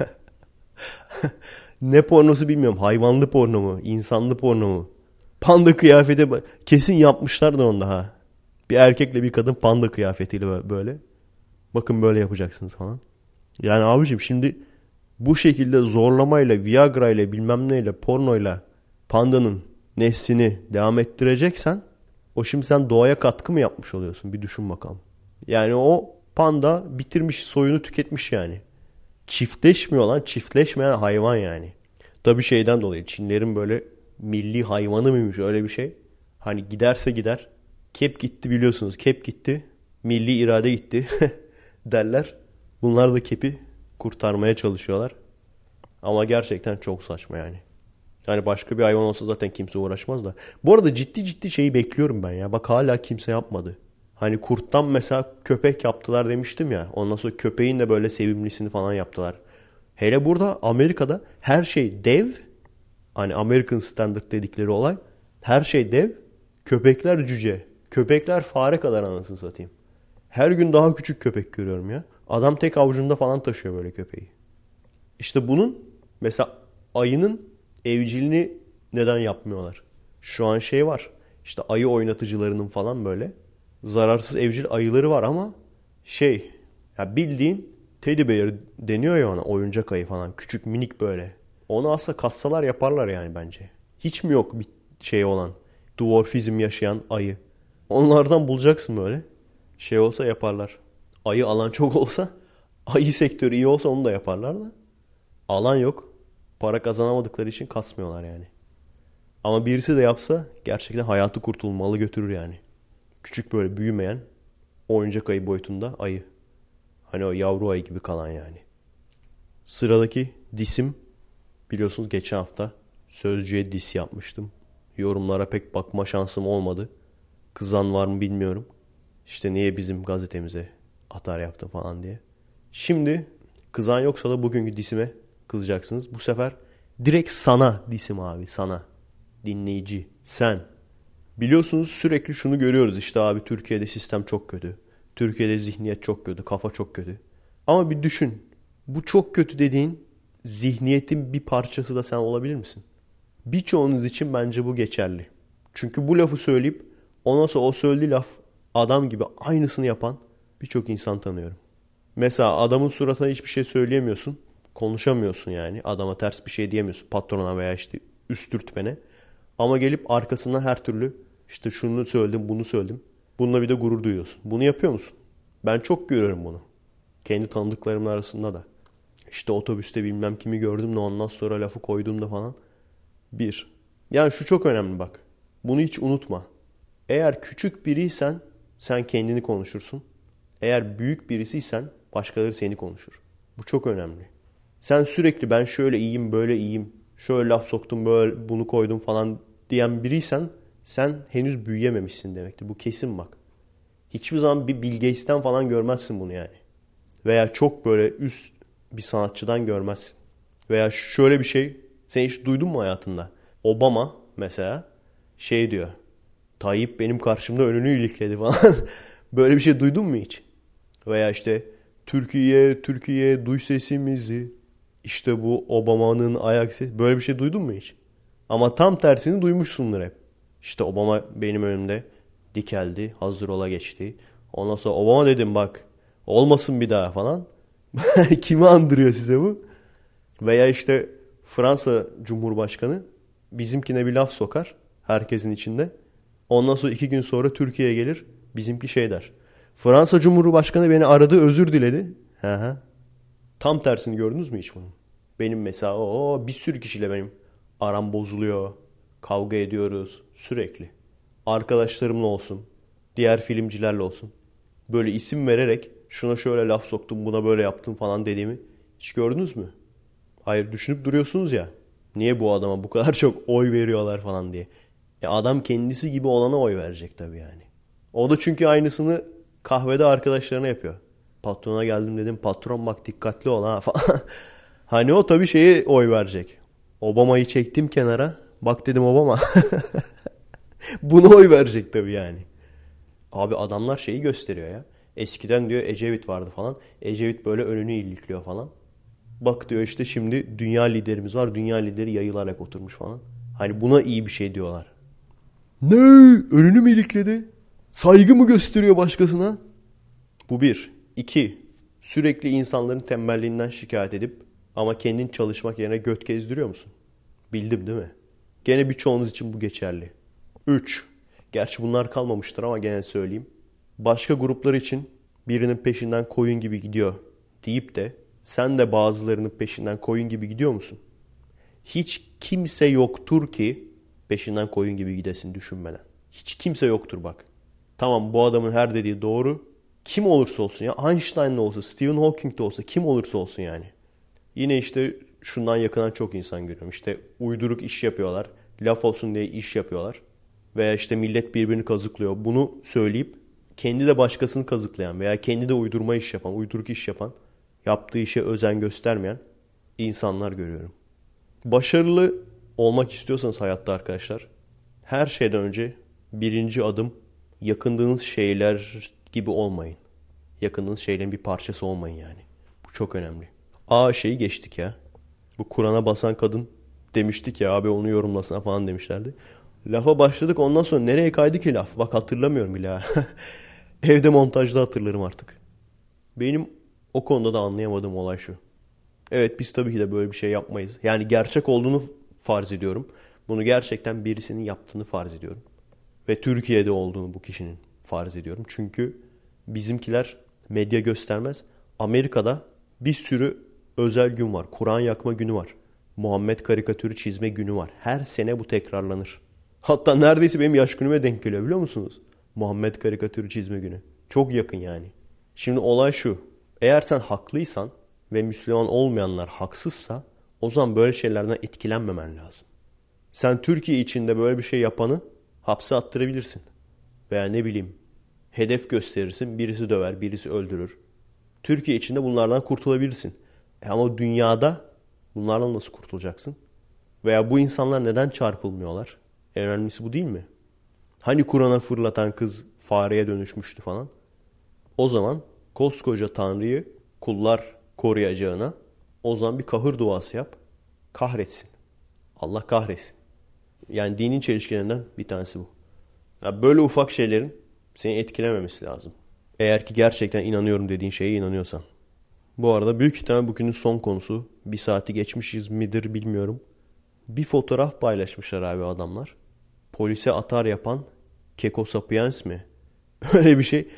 ne pornosu bilmiyorum. Hayvanlı porno mu? insanlı porno mu? Panda kıyafeti kesin yapmışlardır onda ha. Bir erkekle bir kadın panda kıyafetiyle böyle. Bakın böyle yapacaksınız falan. Yani abicim şimdi bu şekilde zorlamayla, Viagra ile bilmem neyle, pornoyla pandanın neslini devam ettireceksen o şimdi sen doğaya katkı mı yapmış oluyorsun? Bir düşün bakalım. Yani o panda bitirmiş, soyunu tüketmiş yani. Çiftleşmiyor lan, çiftleşmeyen hayvan yani. Tabi şeyden dolayı Çinlerin böyle milli hayvanı mıymış öyle bir şey. Hani giderse gider. Kep gitti biliyorsunuz. Kep gitti. Milli irade gitti derler. Bunlar da kepi kurtarmaya çalışıyorlar. Ama gerçekten çok saçma yani. Yani başka bir hayvan olsa zaten kimse uğraşmaz da. Bu arada ciddi ciddi şeyi bekliyorum ben ya. Bak hala kimse yapmadı. Hani kurttan mesela köpek yaptılar demiştim ya. Ondan sonra köpeğin de böyle sevimlisini falan yaptılar. Hele burada Amerika'da her şey dev. Hani American Standard dedikleri olay. Her şey dev. Köpekler cüce. Köpekler fare kadar anasını satayım. Her gün daha küçük köpek görüyorum ya. Adam tek avucunda falan taşıyor böyle köpeği. İşte bunun mesela ayının evcilini neden yapmıyorlar? Şu an şey var. İşte ayı oynatıcılarının falan böyle zararsız evcil ayıları var ama şey ya bildiğin teddy bear deniyor ya ona oyuncak ayı falan küçük minik böyle. Onu aslında kassalar yaparlar yani bence. Hiç mi yok bir şey olan dwarfizm yaşayan ayı? Onlardan bulacaksın böyle. Şey olsa yaparlar. Ayı alan çok olsa ayı sektörü iyi olsa onu da yaparlar da. Alan yok. Para kazanamadıkları için kasmıyorlar yani. Ama birisi de yapsa gerçekten hayatı kurtulmalı götürür yani. Küçük böyle büyümeyen oyuncak ayı boyutunda ayı. Hani o yavru ayı gibi kalan yani. Sıradaki disim biliyorsunuz geçen hafta sözcüye dis yapmıştım. Yorumlara pek bakma şansım olmadı. Kızan var mı bilmiyorum. İşte niye bizim gazetemize atar yaptı falan diye. Şimdi kızan yoksa da bugünkü disime kızacaksınız. Bu sefer direkt sana disim abi sana. Dinleyici sen. Biliyorsunuz sürekli şunu görüyoruz işte abi Türkiye'de sistem çok kötü. Türkiye'de zihniyet çok kötü, kafa çok kötü. Ama bir düşün. Bu çok kötü dediğin zihniyetin bir parçası da sen olabilir misin? Birçoğunuz için bence bu geçerli. Çünkü bu lafı söyleyip ondan sonra o söylediği laf adam gibi aynısını yapan birçok insan tanıyorum. Mesela adamın suratına hiçbir şey söyleyemiyorsun. Konuşamıyorsun yani. Adama ters bir şey diyemiyorsun. Patrona veya işte üstürtmene. Ama gelip arkasından her türlü işte şunu söyledim, bunu söyledim. Bununla bir de gurur duyuyorsun. Bunu yapıyor musun? Ben çok görüyorum bunu. Kendi tanıdıklarımın arasında da. İşte otobüste bilmem kimi gördüm de ondan sonra lafı koydum da falan. Bir. Yani şu çok önemli bak. Bunu hiç unutma. Eğer küçük biriysen sen kendini konuşursun. Eğer büyük birisiysen başkaları seni konuşur. Bu çok önemli. Sen sürekli ben şöyle iyiyim böyle iyiyim. Şöyle laf soktum böyle bunu koydum falan diyen biriysen sen henüz büyüyememişsin demektir. Bu kesin bak. Hiçbir zaman bir Bill Gates'ten falan görmezsin bunu yani. Veya çok böyle üst bir sanatçıdan görmezsin. Veya şöyle bir şey sen hiç duydun mu hayatında? Obama mesela şey diyor. Tayyip benim karşımda önünü ilikledi falan. böyle bir şey duydun mu hiç? Veya işte Türkiye, Türkiye duy sesimizi. İşte bu Obama'nın ayak sesi. Böyle bir şey duydun mu hiç? Ama tam tersini duymuşsundur hep. İşte Obama benim önümde dikeldi. Hazır ola geçti. Ondan sonra Obama dedim bak olmasın bir daha falan. Kimi andırıyor size bu? Veya işte Fransa Cumhurbaşkanı bizimkine bir laf sokar herkesin içinde. Ondan sonra iki gün sonra Türkiye'ye gelir bizimki şey der. Fransa Cumhurbaşkanı beni aradı özür diledi. Tam tersini gördünüz mü hiç bunun? Benim mesela o bir sürü kişiyle benim aram bozuluyor. Kavga ediyoruz sürekli. Arkadaşlarımla olsun, diğer filmcilerle olsun. Böyle isim vererek şuna şöyle laf soktum, buna böyle yaptım falan dediğimi hiç gördünüz mü? Hayır düşünüp duruyorsunuz ya. Niye bu adama bu kadar çok oy veriyorlar falan diye. E adam kendisi gibi olana oy verecek tabii yani. O da çünkü aynısını kahvede arkadaşlarına yapıyor. Patrona geldim dedim patron bak dikkatli ol ha falan. hani o tabii şeye oy verecek. Obama'yı çektim kenara. Bak dedim Obama. Buna oy verecek tabii yani. Abi adamlar şeyi gösteriyor ya. Eskiden diyor Ecevit vardı falan. Ecevit böyle önünü ilikliyor falan. Bak diyor işte şimdi dünya liderimiz var. Dünya lideri yayılarak oturmuş falan. Hani buna iyi bir şey diyorlar. Ne? Önünü mü ilikledi? Saygı mı gösteriyor başkasına? Bu bir. İki. Sürekli insanların tembelliğinden şikayet edip ama kendin çalışmak yerine göt gezdiriyor musun? Bildim değil mi? Gene birçoğunuz için bu geçerli. 3. Gerçi bunlar kalmamıştır ama gene söyleyeyim. Başka gruplar için birinin peşinden koyun gibi gidiyor deyip de sen de bazılarının peşinden koyun gibi gidiyor musun? Hiç kimse yoktur ki peşinden koyun gibi gidesin düşünmeden. Hiç kimse yoktur bak. Tamam bu adamın her dediği doğru. Kim olursa olsun ya Einstein de olsa, Stephen Hawking de olsa kim olursa olsun yani. Yine işte şundan yakınan çok insan görüyorum. İşte uyduruk iş yapıyorlar. Laf olsun diye iş yapıyorlar. Veya işte millet birbirini kazıklıyor. Bunu söyleyip kendi de başkasını kazıklayan veya kendi de uydurma iş yapan, uyduruk iş yapan, yaptığı işe özen göstermeyen insanlar görüyorum. Başarılı olmak istiyorsanız hayatta arkadaşlar, her şeyden önce birinci adım yakındığınız şeyler gibi olmayın. Yakındığınız şeylerin bir parçası olmayın yani. Bu çok önemli. A şeyi geçtik ya. Bu Kur'an'a basan kadın demiştik ya abi onu yorumlasana falan demişlerdi. Lafa başladık ondan sonra nereye kaydı ki laf? Bak hatırlamıyorum bile Evde montajda hatırlarım artık. Benim o konuda da anlayamadığım olay şu. Evet biz tabii ki de böyle bir şey yapmayız. Yani gerçek olduğunu farz ediyorum. Bunu gerçekten birisinin yaptığını farz ediyorum. Ve Türkiye'de olduğunu bu kişinin farz ediyorum. Çünkü bizimkiler medya göstermez. Amerika'da bir sürü özel gün var. Kur'an yakma günü var. Muhammed karikatürü çizme günü var. Her sene bu tekrarlanır. Hatta neredeyse benim yaş günüme denk geliyor biliyor musunuz? Muhammed karikatürü çizme günü. Çok yakın yani. Şimdi olay şu. Eğer sen haklıysan ve Müslüman olmayanlar haksızsa o zaman böyle şeylerden etkilenmemen lazım. Sen Türkiye içinde böyle bir şey yapanı hapse attırabilirsin. Veya ne bileyim hedef gösterirsin birisi döver birisi öldürür. Türkiye içinde bunlardan kurtulabilirsin. E ama dünyada bunlardan nasıl kurtulacaksın? Veya bu insanlar neden çarpılmıyorlar? En önemlisi bu değil mi? Hani Kur'an'a fırlatan kız fareye dönüşmüştü falan. O zaman koskoca Tanrı'yı kullar koruyacağına o zaman bir kahır duası yap. Kahretsin. Allah kahretsin. Yani dinin çelişkilerinden bir tanesi bu. Yani böyle ufak şeylerin seni etkilememesi lazım. Eğer ki gerçekten inanıyorum dediğin şeye inanıyorsan. Bu arada büyük ihtimal bugünün son konusu. Bir saati geçmişiz midir bilmiyorum. Bir fotoğraf paylaşmışlar abi adamlar. Polise atar yapan Keko Sapiens mi? Öyle bir şey.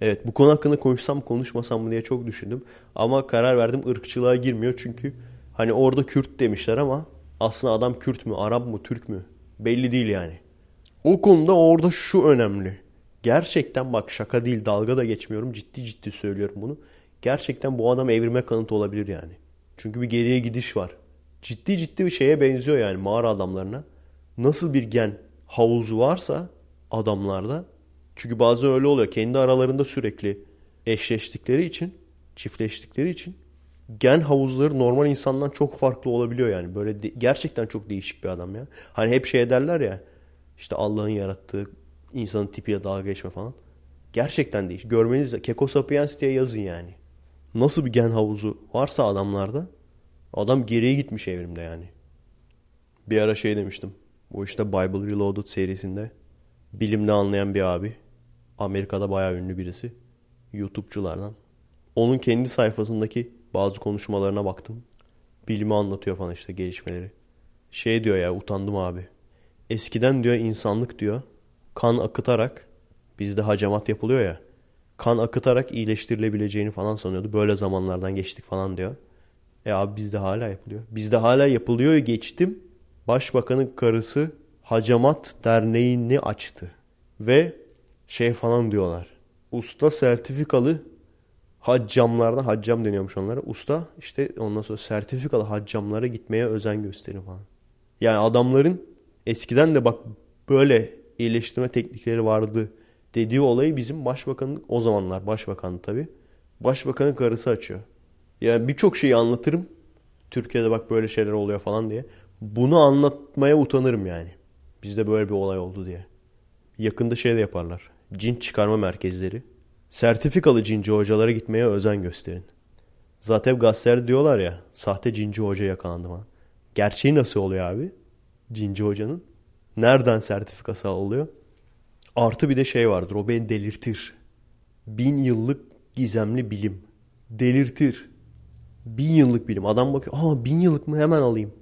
Evet bu konu hakkında konuşsam konuşmasam mı diye çok düşündüm. Ama karar verdim ırkçılığa girmiyor. Çünkü hani orada Kürt demişler ama aslında adam Kürt mü, Arap mı, Türk mü? Belli değil yani. O konuda orada şu önemli. Gerçekten bak şaka değil dalga da geçmiyorum. Ciddi ciddi söylüyorum bunu. Gerçekten bu adam evrime kanıtı olabilir yani. Çünkü bir geriye gidiş var. Ciddi ciddi bir şeye benziyor yani mağara adamlarına. Nasıl bir gen havuzu varsa adamlarda. Çünkü bazen öyle oluyor. Kendi aralarında sürekli eşleştikleri için, çiftleştikleri için gen havuzları normal insandan çok farklı olabiliyor yani. Böyle de, gerçekten çok değişik bir adam ya. Hani hep şey ederler ya. İşte Allah'ın yarattığı insanın tipiyle dalga geçme falan. Gerçekten değişik. Görmeniz Keko Sapiens diye yazın yani. Nasıl bir gen havuzu varsa adamlarda adam geriye gitmiş evrimde yani. Bir ara şey demiştim. Bu işte Bible Reloaded serisinde bilimle anlayan bir abi. Amerika'da bayağı ünlü birisi. YouTube'culardan. Onun kendi sayfasındaki bazı konuşmalarına baktım. Bilimi anlatıyor falan işte gelişmeleri. Şey diyor ya utandım abi. Eskiden diyor insanlık diyor kan akıtarak bizde hacamat yapılıyor ya. Kan akıtarak iyileştirilebileceğini falan sanıyordu. Böyle zamanlardan geçtik falan diyor. E abi bizde hala yapılıyor. Bizde hala yapılıyor geçtim. Başbakanın karısı Hacamat Derneği'ni açtı. Ve şey falan diyorlar. Usta sertifikalı haccamlardan haccam deniyormuş onlara. Usta işte ondan sonra sertifikalı haccamlara gitmeye özen gösterin falan. Yani adamların eskiden de bak böyle iyileştirme teknikleri vardı dediği olayı bizim başbakanın o zamanlar başbakan tabi başbakanın karısı açıyor. Yani birçok şeyi anlatırım. Türkiye'de bak böyle şeyler oluyor falan diye. Bunu anlatmaya utanırım yani. Bizde böyle bir olay oldu diye. Yakında şey de yaparlar. Cin çıkarma merkezleri. Sertifikalı cinci hocalara gitmeye özen gösterin. Zaten gazeteler diyorlar ya sahte cinci hoca yakalandı mı? Gerçeği nasıl oluyor abi? Cinci hocanın. Nereden sertifikası alıyor? Artı bir de şey vardır o beni delirtir. Bin yıllık gizemli bilim. Delirtir. Bin yıllık bilim. Adam bakıyor aa bin yıllık mı hemen alayım.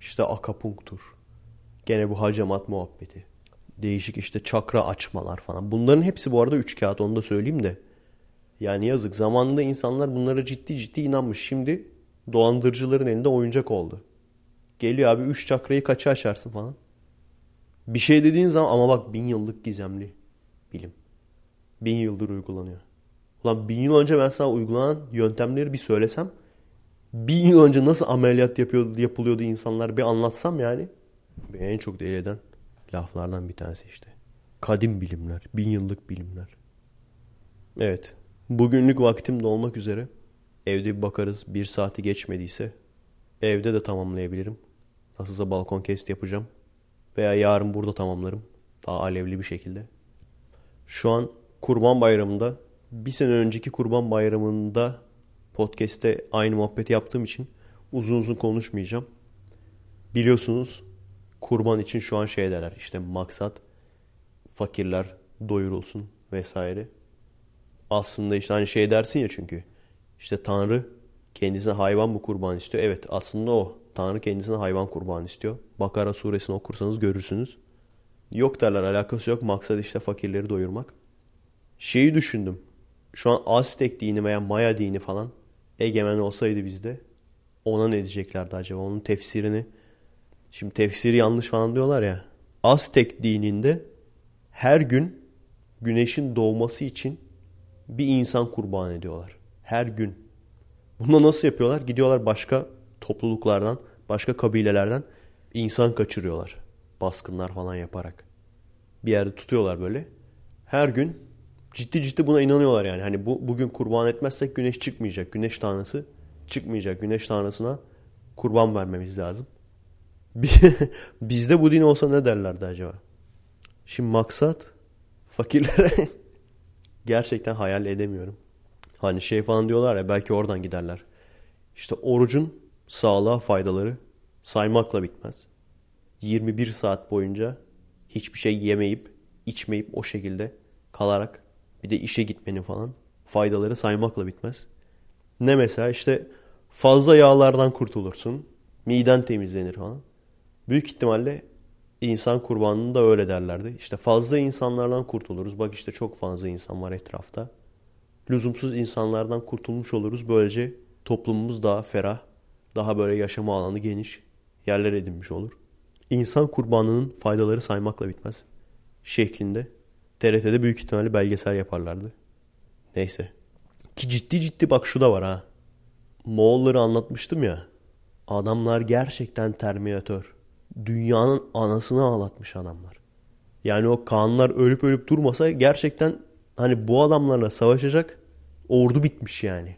İşte akapunktur. Gene bu hacamat muhabbeti. Değişik işte çakra açmalar falan. Bunların hepsi bu arada üç kağıt onu da söyleyeyim de. Yani yazık zamanında insanlar bunlara ciddi ciddi inanmış. Şimdi dolandırıcıların elinde oyuncak oldu. Geliyor abi üç çakrayı kaça açarsın falan. Bir şey dediğin zaman ama bak bin yıllık gizemli bilim. Bin yıldır uygulanıyor. Ulan bin yıl önce ben sana uygulanan yöntemleri bir söylesem bin yıl önce nasıl ameliyat yapıyordu, yapılıyordu insanlar bir anlatsam yani. Beni en çok deli eden laflardan bir tanesi işte. Kadim bilimler, bin yıllık bilimler. Evet, bugünlük vaktim de olmak üzere. Evde bir bakarız bir saati geçmediyse evde de tamamlayabilirim. Nasılsa balkon kest yapacağım. Veya yarın burada tamamlarım. Daha alevli bir şekilde. Şu an Kurban Bayramı'nda bir sene önceki Kurban Bayramı'nda podcast'te aynı muhabbeti yaptığım için uzun uzun konuşmayacağım. Biliyorsunuz kurban için şu an şey derler işte maksat fakirler doyurulsun vesaire. Aslında işte hani şey dersin ya çünkü işte Tanrı kendisine hayvan mı kurban istiyor? Evet aslında o. Tanrı kendisine hayvan kurban istiyor. Bakara suresini okursanız görürsünüz. Yok derler alakası yok. Maksat işte fakirleri doyurmak. Şeyi düşündüm. Şu an Aztek dini veya Maya dini falan egemen olsaydı bizde ona ne diyeceklerdi acaba? Onun tefsirini şimdi tefsiri yanlış falan diyorlar ya. Aztek dininde her gün güneşin doğması için bir insan kurban ediyorlar. Her gün. Bunu nasıl yapıyorlar? Gidiyorlar başka topluluklardan, başka kabilelerden insan kaçırıyorlar. Baskınlar falan yaparak. Bir yerde tutuyorlar böyle. Her gün ciddi ciddi buna inanıyorlar yani. Hani bu bugün kurban etmezsek güneş çıkmayacak. Güneş tanrısı çıkmayacak. Güneş tanrısına kurban vermemiz lazım. Bizde bu din olsa ne derlerdi acaba? Şimdi maksat fakirlere gerçekten hayal edemiyorum. Hani şey falan diyorlar ya belki oradan giderler. İşte orucun sağlığa faydaları saymakla bitmez. 21 saat boyunca hiçbir şey yemeyip, içmeyip o şekilde kalarak bir de işe gitmenin falan faydaları saymakla bitmez. Ne mesela işte fazla yağlardan kurtulursun, miden temizlenir falan. Büyük ihtimalle insan kurbanını da öyle derlerdi. İşte fazla insanlardan kurtuluruz. Bak işte çok fazla insan var etrafta. Lüzumsuz insanlardan kurtulmuş oluruz. Böylece toplumumuz daha ferah, daha böyle yaşama alanı geniş yerler edinmiş olur. İnsan kurbanının faydaları saymakla bitmez. Şeklinde TRT'de büyük ihtimalle belgesel yaparlardı. Neyse. Ki ciddi ciddi bak şu da var ha. Moğolları anlatmıştım ya. Adamlar gerçekten terminatör. Dünyanın anasını ağlatmış adamlar. Yani o kanlar ölüp ölüp durmasa gerçekten hani bu adamlarla savaşacak ordu bitmiş yani.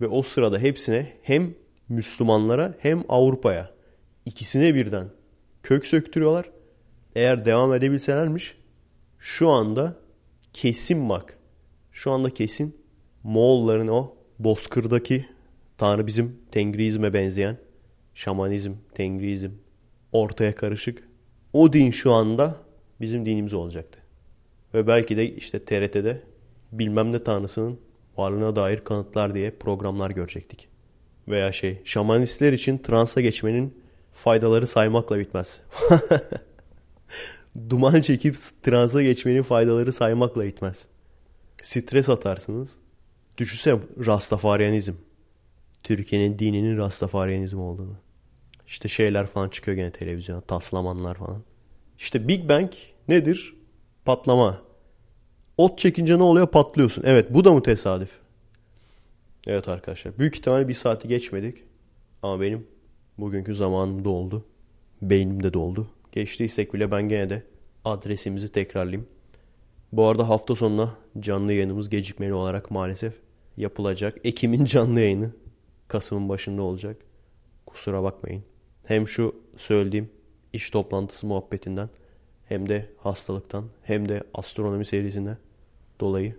Ve o sırada hepsine hem Müslümanlara hem Avrupa'ya ikisine birden kök söktürüyorlar. Eğer devam edebilselermiş şu anda kesin bak. Şu anda kesin Moğolların o bozkırdaki Tanrı bizim Tengriizme benzeyen şamanizm, Tengriizm ortaya karışık. O din şu anda bizim dinimiz olacaktı. Ve belki de işte TRT'de bilmem ne tanrısının varlığına dair kanıtlar diye programlar görecektik. Veya şey şamanistler için transa geçmenin faydaları saymakla bitmez. Duman çekip transa geçmenin faydaları saymakla bitmez. Stres atarsınız. Düşünsene Rastafaryanizm. Türkiye'nin dininin Rastafaryanizm olduğunu. İşte şeyler falan çıkıyor gene televizyona. Taslamanlar falan. İşte Big Bang nedir? Patlama. Ot çekince ne oluyor? Patlıyorsun. Evet bu da mı tesadüf? Evet arkadaşlar. Büyük ihtimalle bir saati geçmedik. Ama benim bugünkü zamanım doldu. Beynim de doldu. Geçtiysek bile ben gene de adresimizi tekrarlayayım. Bu arada hafta sonuna canlı yayınımız gecikmeli olarak maalesef yapılacak. Ekim'in canlı yayını Kasım'ın başında olacak. Kusura bakmayın. Hem şu söylediğim iş toplantısı muhabbetinden hem de hastalıktan hem de astronomi serisinden dolayı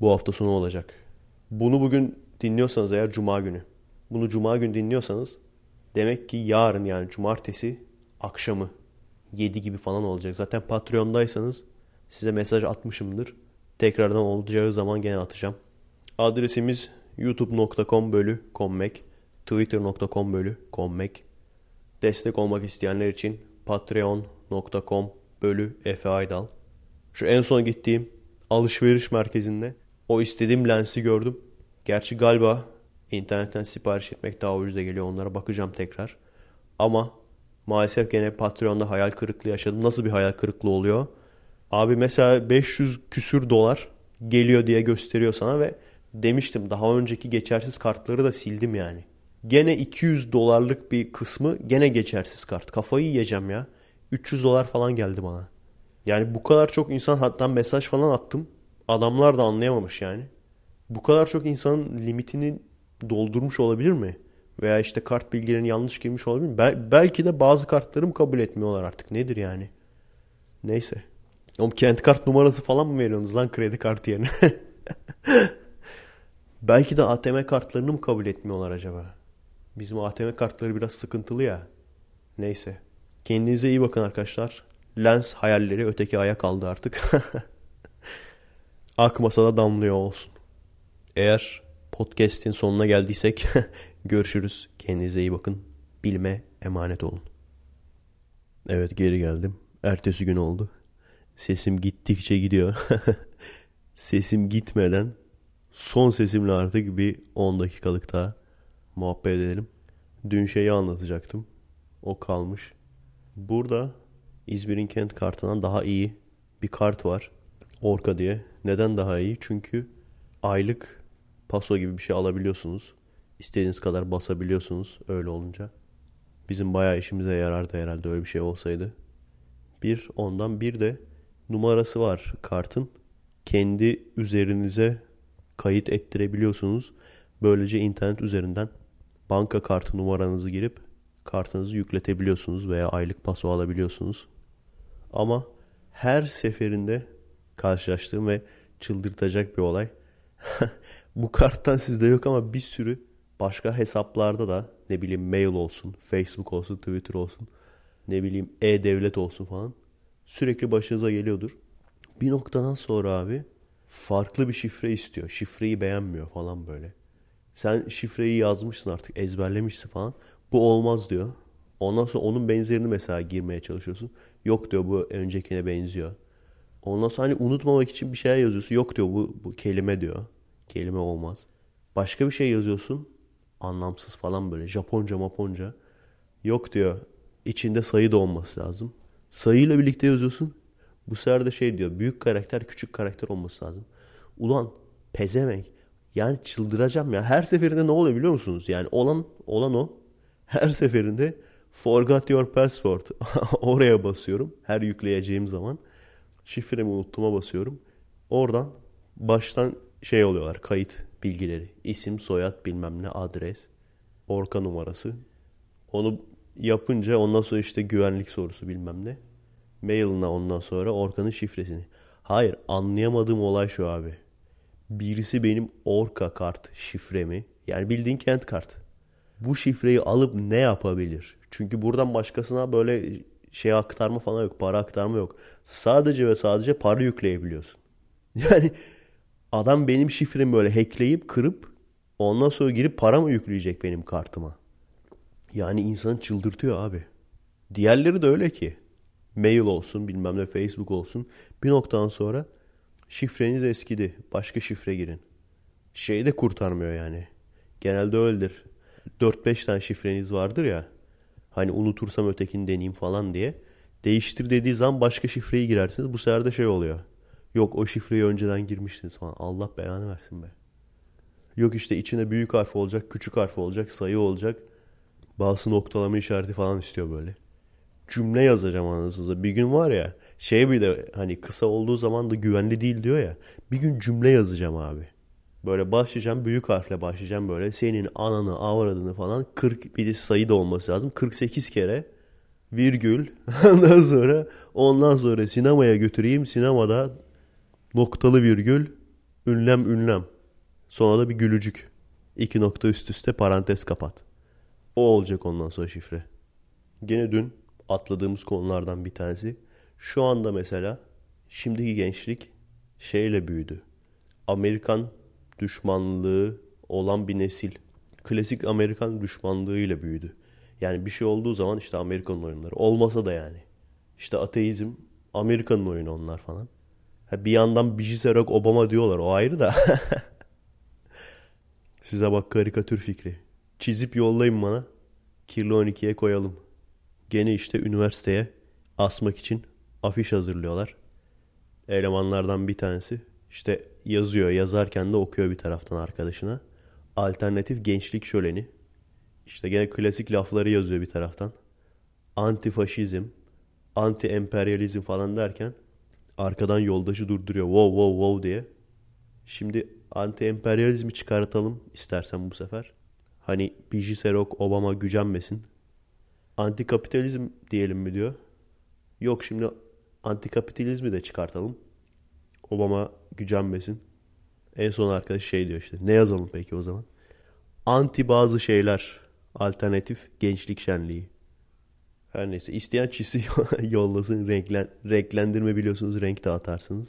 bu hafta sonu olacak. Bunu bugün dinliyorsanız eğer cuma günü. Bunu cuma günü dinliyorsanız demek ki yarın yani cumartesi akşamı 7 gibi falan olacak. Zaten Patreon'daysanız size mesaj atmışımdır. Tekrardan olacağı zaman gene atacağım. Adresimiz youtube.com bölü kommek, twitter.com bölü kommek. Destek olmak isteyenler için patreon.com bölü Efe Aydal. Şu en son gittiğim alışveriş merkezinde o istediğim lensi gördüm. Gerçi galiba internetten sipariş etmek daha ucuza geliyor. Onlara bakacağım tekrar. Ama maalesef gene Patreon'da hayal kırıklığı yaşadım. Nasıl bir hayal kırıklığı oluyor? Abi mesela 500 küsür dolar geliyor diye gösteriyor sana ve demiştim daha önceki geçersiz kartları da sildim yani. Gene 200 dolarlık bir kısmı gene geçersiz kart. Kafayı yiyeceğim ya. 300 dolar falan geldi bana. Yani bu kadar çok insan hatta mesaj falan attım. Adamlar da anlayamamış yani. Bu kadar çok insanın limitini doldurmuş olabilir mi? Veya işte kart bilgilerini yanlış girmiş olabilir mi? Bel- belki de bazı kartlarım kabul etmiyorlar artık. Nedir yani? Neyse. Oğlum kent kart numarası falan mı veriyorsunuz lan kredi kartı yerine? belki de ATM kartlarını mı kabul etmiyorlar acaba? Bizim ATM kartları biraz sıkıntılı ya. Neyse. Kendinize iyi bakın arkadaşlar. Lens hayalleri öteki aya kaldı artık. Ak masada damlıyor olsun. Eğer podcast'in sonuna geldiysek görüşürüz. Kendinize iyi bakın. Bilme emanet olun. Evet geri geldim. Ertesi gün oldu. Sesim gittikçe gidiyor. Sesim gitmeden son sesimle artık bir 10 dakikalık daha muhabbet edelim. Dün şeyi anlatacaktım. O kalmış. Burada İzmir'in kent kartından daha iyi bir kart var. Orka diye. Neden daha iyi? Çünkü aylık paso gibi bir şey alabiliyorsunuz. İstediğiniz kadar basabiliyorsunuz öyle olunca. Bizim bayağı işimize yarardı herhalde öyle bir şey olsaydı. Bir ondan bir de numarası var kartın. Kendi üzerinize kayıt ettirebiliyorsunuz. Böylece internet üzerinden banka kartı numaranızı girip kartınızı yükletebiliyorsunuz veya aylık paso alabiliyorsunuz. Ama her seferinde karşılaştığım ve çıldırtacak bir olay. Bu karttan sizde yok ama bir sürü başka hesaplarda da ne bileyim mail olsun, Facebook olsun, Twitter olsun, ne bileyim e-devlet olsun falan sürekli başınıza geliyordur. Bir noktadan sonra abi farklı bir şifre istiyor. Şifreyi beğenmiyor falan böyle. Sen şifreyi yazmışsın artık ezberlemişsin falan. Bu olmaz diyor. Ondan sonra onun benzerini mesela girmeye çalışıyorsun. Yok diyor bu öncekine benziyor. Ondan sonra hani unutmamak için bir şey yazıyorsun. Yok diyor bu, bu kelime diyor. Kelime olmaz. Başka bir şey yazıyorsun. Anlamsız falan böyle. Japonca maponca. Yok diyor. İçinde sayı da olması lazım. Sayıyla birlikte yazıyorsun. Bu sefer de şey diyor. Büyük karakter küçük karakter olması lazım. Ulan pezemek. Yani çıldıracağım ya. Her seferinde ne oluyor biliyor musunuz? Yani olan olan o. Her seferinde forgot your password. Oraya basıyorum. Her yükleyeceğim zaman. Şifremi unuttuğuma basıyorum. Oradan baştan şey oluyorlar. Kayıt bilgileri. İsim, soyad, bilmem ne, adres, orka numarası. Onu yapınca ondan sonra işte güvenlik sorusu bilmem ne. Mail'ına ondan sonra Orka'nın şifresini. Hayır anlayamadığım olay şu abi. Birisi benim Orka kart şifremi yani bildiğin kent kart. Bu şifreyi alıp ne yapabilir? Çünkü buradan başkasına böyle şey aktarma falan yok. Para aktarma yok. Sadece ve sadece para yükleyebiliyorsun. Yani adam benim şifremi böyle hackleyip kırıp ondan sonra girip para mı yükleyecek benim kartıma? Yani insanı çıldırtıyor abi. Diğerleri de öyle ki. Mail olsun bilmem ne Facebook olsun. Bir noktadan sonra şifreniz eskidi. Başka şifre girin. Şey de kurtarmıyor yani. Genelde öyledir. 4-5 tane şifreniz vardır ya. Hani unutursam ötekini deneyeyim falan diye. Değiştir dediği zaman başka şifreyi girersiniz. Bu sefer de şey oluyor. Yok o şifreyi önceden girmiştiniz falan. Allah belanı versin be. Yok işte içine büyük harf olacak, küçük harf olacak, sayı olacak. Bazı noktalama işareti falan istiyor böyle. Cümle yazacağım anasınıza. Bir gün var ya şey bir de hani kısa olduğu zaman da güvenli değil diyor ya. Bir gün cümle yazacağım abi. Böyle başlayacağım büyük harfle başlayacağım böyle. Senin ananı avradını falan 40 bir de sayı da olması lazım. 48 kere virgül ondan sonra ondan sonra sinemaya götüreyim. Sinemada noktalı virgül ünlem ünlem. Sonra da bir gülücük. İki nokta üst üste parantez kapat. O olacak ondan sonra şifre. Gene dün atladığımız konulardan bir tanesi. Şu anda mesela şimdiki gençlik şeyle büyüdü. Amerikan düşmanlığı olan bir nesil. Klasik Amerikan düşmanlığıyla büyüdü. Yani bir şey olduğu zaman işte Amerikan oyunları. Olmasa da yani. İşte ateizm Amerika'nın oyunu onlar falan. Ha bir yandan Biciserak Obama diyorlar o ayrı da. Size bak karikatür fikri. Çizip yollayın bana. Kirli 12'ye koyalım. Gene işte üniversiteye asmak için afiş hazırlıyorlar. Elemanlardan bir tanesi işte yazıyor. Yazarken de okuyor bir taraftan arkadaşına. Alternatif gençlik şöleni. İşte gene klasik lafları yazıyor bir taraftan. Antifaşizm, anti emperyalizm falan derken Arkadan yoldaşı durduruyor. Wow wow wow diye. Şimdi anti-emperyalizmi çıkartalım istersen bu sefer. Hani Biji Serok Obama gücenmesin. Anti-kapitalizm diyelim mi diyor. Yok şimdi anti-kapitalizmi de çıkartalım. Obama gücenmesin. En son arkadaş şey diyor işte. Ne yazalım peki o zaman? Anti bazı şeyler. Alternatif gençlik şenliği. Her neyse isteyen çisi yollasın. Renklen, renklendirme biliyorsunuz renk dağıtarsınız.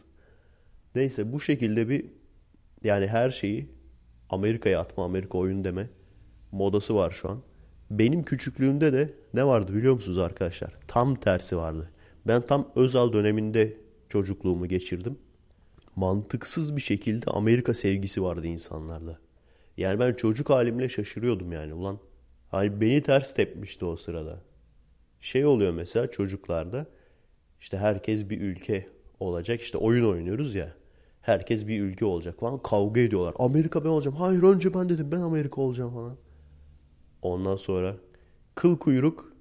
Neyse bu şekilde bir yani her şeyi Amerika'ya atma, Amerika oyun deme modası var şu an. Benim küçüklüğümde de ne vardı biliyor musunuz arkadaşlar? Tam tersi vardı. Ben tam Özal döneminde çocukluğumu geçirdim. Mantıksız bir şekilde Amerika sevgisi vardı insanlarda. Yani ben çocuk halimle şaşırıyordum yani. Ulan hani beni ters tepmişti o sırada. Şey oluyor mesela çocuklarda işte herkes bir ülke olacak. İşte oyun oynuyoruz ya. Herkes bir ülke olacak falan. Kavga ediyorlar. Amerika ben olacağım. Hayır önce ben dedim ben Amerika olacağım falan. Ondan sonra kıl kuyruk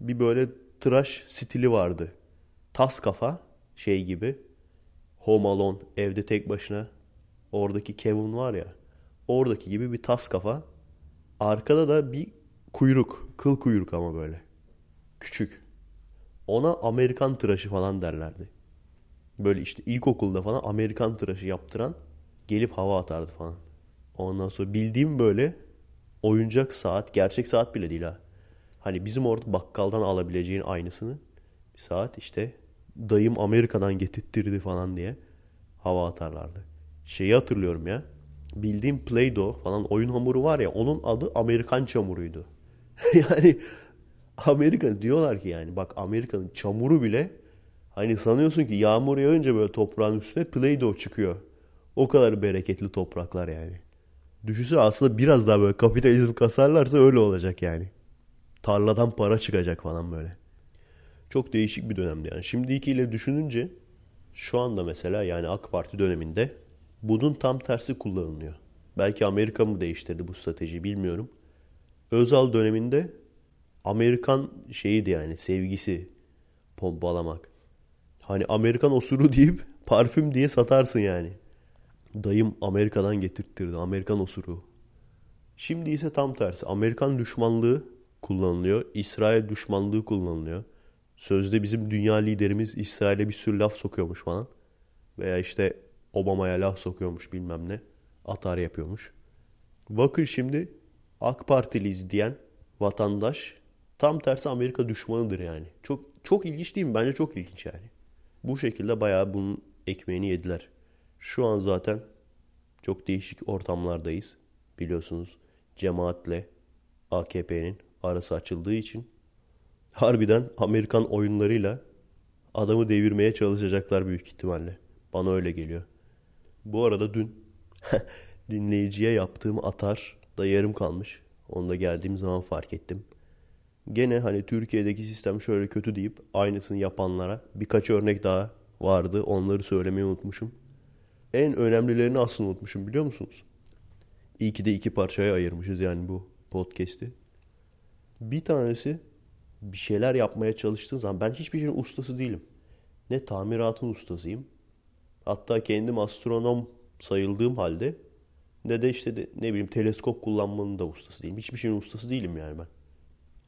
bir böyle tıraş stili vardı. Tas kafa şey gibi. Home Alone evde tek başına. Oradaki Kevin var ya. Oradaki gibi bir tas kafa. Arkada da bir kuyruk. Kıl kuyruk ama böyle. Küçük. Ona Amerikan tıraşı falan derlerdi. Böyle işte ilkokulda falan Amerikan tıraşı yaptıran gelip hava atardı falan. Ondan sonra bildiğim böyle oyuncak saat, gerçek saat bile değil ha. Hani bizim orada bakkaldan alabileceğin aynısını bir saat işte dayım Amerika'dan getirttirdi falan diye hava atarlardı. Şeyi hatırlıyorum ya. Bildiğim Play-Doh falan oyun hamuru var ya onun adı Amerikan çamuruydu. yani Amerika diyorlar ki yani bak Amerika'nın çamuru bile hani sanıyorsun ki yağmur yağınca böyle toprağın üstüne Play-Doh çıkıyor. O kadar bereketli topraklar yani. Düşünsene aslında biraz daha böyle kapitalizm kasarlarsa öyle olacak yani. Tarladan para çıkacak falan böyle. Çok değişik bir dönemdi yani. Şimdikiyle düşününce şu anda mesela yani AK Parti döneminde bunun tam tersi kullanılıyor. Belki Amerika mı değiştirdi bu strateji bilmiyorum. Özal döneminde Amerikan şeyiydi yani sevgisi pompalamak. Hani Amerikan osuru deyip parfüm diye satarsın yani. Dayım Amerika'dan getirttirdi. Amerikan osuru. Şimdi ise tam tersi. Amerikan düşmanlığı kullanılıyor. İsrail düşmanlığı kullanılıyor. Sözde bizim dünya liderimiz İsrail'e bir sürü laf sokuyormuş falan. Veya işte Obama'ya laf sokuyormuş bilmem ne. Atar yapıyormuş. Bakın şimdi AK Partiliyiz diyen vatandaş tam tersi Amerika düşmanıdır yani. Çok çok ilginç değil mi? Bence çok ilginç yani. Bu şekilde bayağı bunun ekmeğini yediler. Şu an zaten çok değişik ortamlardayız. Biliyorsunuz cemaatle AKP'nin arası açıldığı için harbiden Amerikan oyunlarıyla adamı devirmeye çalışacaklar büyük ihtimalle. Bana öyle geliyor. Bu arada dün dinleyiciye yaptığım atar da yarım kalmış. Onu da geldiğim zaman fark ettim. Gene hani Türkiye'deki sistem şöyle kötü deyip aynısını yapanlara birkaç örnek daha vardı. Onları söylemeyi unutmuşum. En önemlilerini aslında unutmuşum biliyor musunuz? İyi ki de iki parçaya ayırmışız yani bu podcast'i. Bir tanesi bir şeyler yapmaya çalıştığın zaman ben hiçbir şeyin ustası değilim. Ne tamiratın ustasıyım. Hatta kendim astronom sayıldığım halde ne de işte de, ne bileyim teleskop kullanmanın da ustası değilim. Hiçbir şeyin ustası değilim yani ben.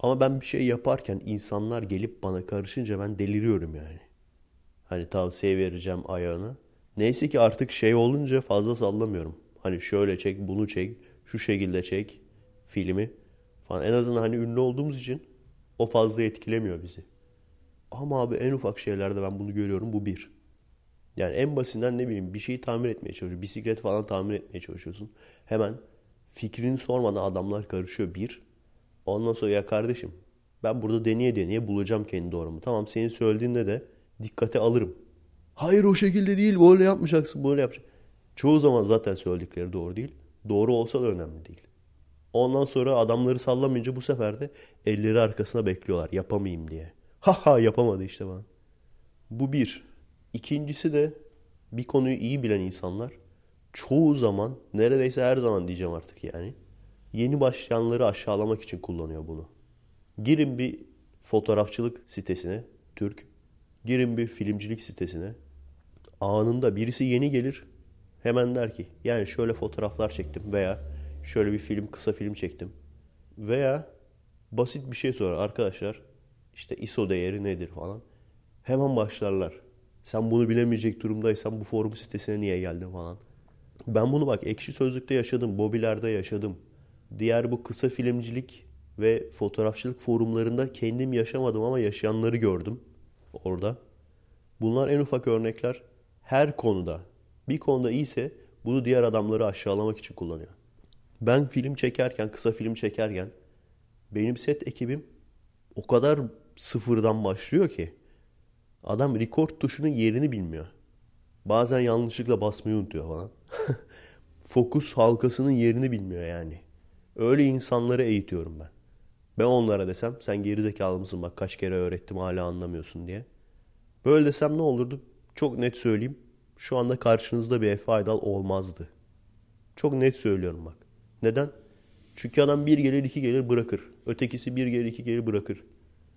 Ama ben bir şey yaparken insanlar gelip bana karışınca ben deliriyorum yani. Hani tavsiye vereceğim ayağına. Neyse ki artık şey olunca fazla sallamıyorum. Hani şöyle çek, bunu çek, şu şekilde çek filmi falan. En azından hani ünlü olduğumuz için o fazla etkilemiyor bizi. Ama abi en ufak şeylerde ben bunu görüyorum. Bu bir. Yani en basitinden ne bileyim bir şeyi tamir etmeye çalışıyorsun. Bisiklet falan tamir etmeye çalışıyorsun. Hemen fikrini sormadan adamlar karışıyor bir. Ondan sonra ya kardeşim ben burada deneye deneye bulacağım kendi doğrumu. Tamam senin söylediğinde de dikkate alırım. Hayır o şekilde değil böyle yapmayacaksın böyle yapacaksın. Çoğu zaman zaten söyledikleri doğru değil. Doğru olsa da önemli değil. Ondan sonra adamları sallamayınca bu sefer de elleri arkasına bekliyorlar yapamayayım diye. Ha ha yapamadı işte bana. Bu bir. İkincisi de bir konuyu iyi bilen insanlar çoğu zaman neredeyse her zaman diyeceğim artık yani yeni başlayanları aşağılamak için kullanıyor bunu. Girin bir fotoğrafçılık sitesine Türk, girin bir filmcilik sitesine anında birisi yeni gelir hemen der ki yani şöyle fotoğraflar çektim veya şöyle bir film kısa film çektim veya basit bir şey sorar arkadaşlar işte ISO değeri nedir falan hemen başlarlar. Sen bunu bilemeyecek durumdaysan bu forum sitesine niye geldin falan. Ben bunu bak ekşi sözlükte yaşadım, Bobiler'de yaşadım. Diğer bu kısa filmcilik ve fotoğrafçılık forumlarında kendim yaşamadım ama yaşayanları gördüm orada. Bunlar en ufak örnekler. Her konuda bir konuda iyiyse bunu diğer adamları aşağılamak için kullanıyor. Ben film çekerken, kısa film çekerken benim set ekibim o kadar sıfırdan başlıyor ki adam record tuşunun yerini bilmiyor. Bazen yanlışlıkla basmayı unutuyor falan. Fokus halkasının yerini bilmiyor yani. Öyle insanları eğitiyorum ben. Ben onlara desem sen gerizekalı mısın bak kaç kere öğrettim hala anlamıyorsun diye. Böyle desem ne olurdu? Çok net söyleyeyim. Şu anda karşınızda bir Efe Aydal olmazdı. Çok net söylüyorum bak. Neden? Çünkü adam bir gelir iki gelir bırakır. Ötekisi bir gelir iki gelir bırakır.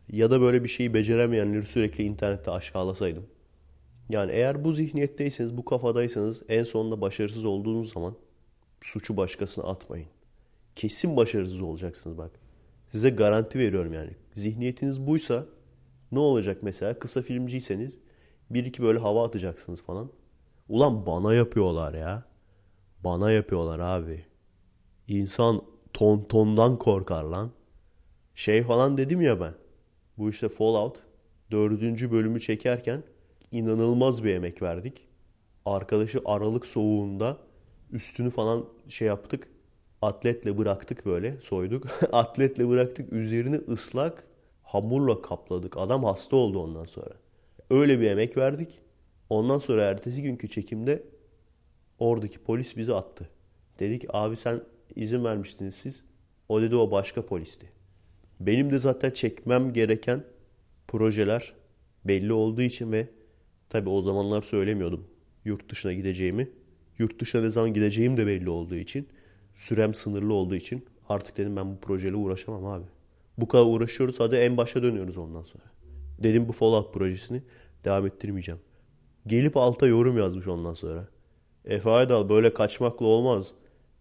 Ya da böyle bir şeyi beceremeyenleri sürekli internette aşağılasaydım. Yani eğer bu zihniyetteyseniz, bu kafadaysanız en sonunda başarısız olduğunuz zaman suçu başkasına atmayın. Kesin başarısız olacaksınız bak. Size garanti veriyorum yani. Zihniyetiniz buysa ne olacak mesela? Kısa filmciyseniz bir iki böyle hava atacaksınız falan. Ulan bana yapıyorlar ya. Bana yapıyorlar abi. İnsan ton tondan korkar lan. Şey falan dedim ya ben. Bu işte Fallout dördüncü bölümü çekerken inanılmaz bir emek verdik. Arkadaşı Aralık soğuğunda üstünü falan şey yaptık. Atletle bıraktık böyle soyduk. Atletle bıraktık üzerini ıslak hamurla kapladık. Adam hasta oldu ondan sonra. Öyle bir emek verdik. Ondan sonra ertesi günkü çekimde oradaki polis bizi attı. Dedik abi sen izin vermiştiniz siz. O dedi o başka polisti. Benim de zaten çekmem gereken projeler belli olduğu için ve tabi o zamanlar söylemiyordum yurt dışına gideceğimi. Yurt dışına ne zaman gideceğim de belli olduğu için sürem sınırlı olduğu için artık dedim ben bu projeyle uğraşamam abi. Bu kadar uğraşıyoruz hadi en başa dönüyoruz ondan sonra. Dedim bu Fallout projesini devam ettirmeyeceğim. Gelip alta yorum yazmış ondan sonra. Efe Aydal böyle kaçmakla olmaz.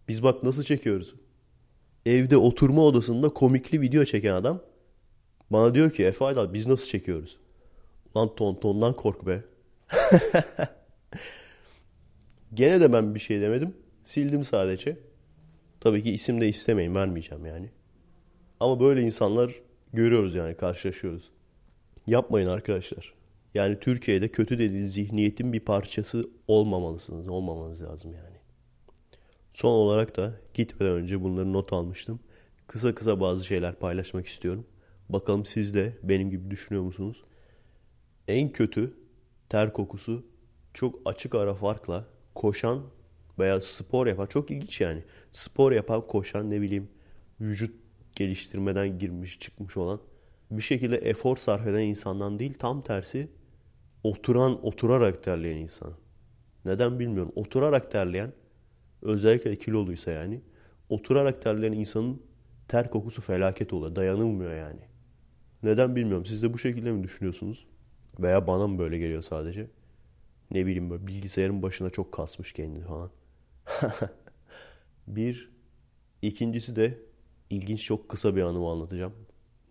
Biz bak nasıl çekiyoruz. Evde oturma odasında komikli video çeken adam bana diyor ki Efe Aydal biz nasıl çekiyoruz? Lan ton tondan kork be. Gene de ben bir şey demedim. Sildim sadece. Tabii ki isim de istemeyin vermeyeceğim yani. Ama böyle insanlar görüyoruz yani karşılaşıyoruz. Yapmayın arkadaşlar. Yani Türkiye'de kötü dediğiniz zihniyetin bir parçası olmamalısınız. Olmamanız lazım yani. Son olarak da gitmeden önce bunları not almıştım. Kısa kısa bazı şeyler paylaşmak istiyorum. Bakalım siz de benim gibi düşünüyor musunuz? En kötü ter kokusu çok açık ara farkla koşan veya spor yapan çok ilginç yani. Spor yapan koşan ne bileyim vücut geliştirmeden girmiş çıkmış olan bir şekilde efor sarf eden insandan değil tam tersi oturan oturarak terleyen insan. Neden bilmiyorum. Oturarak terleyen özellikle kiloluysa yani oturarak terleyen insanın ter kokusu felaket oluyor. Dayanılmıyor yani. Neden bilmiyorum. Siz de bu şekilde mi düşünüyorsunuz? Veya bana mı böyle geliyor sadece? Ne bileyim böyle bilgisayarın başına çok kasmış kendini falan. bir. ikincisi de ilginç çok kısa bir anımı anlatacağım.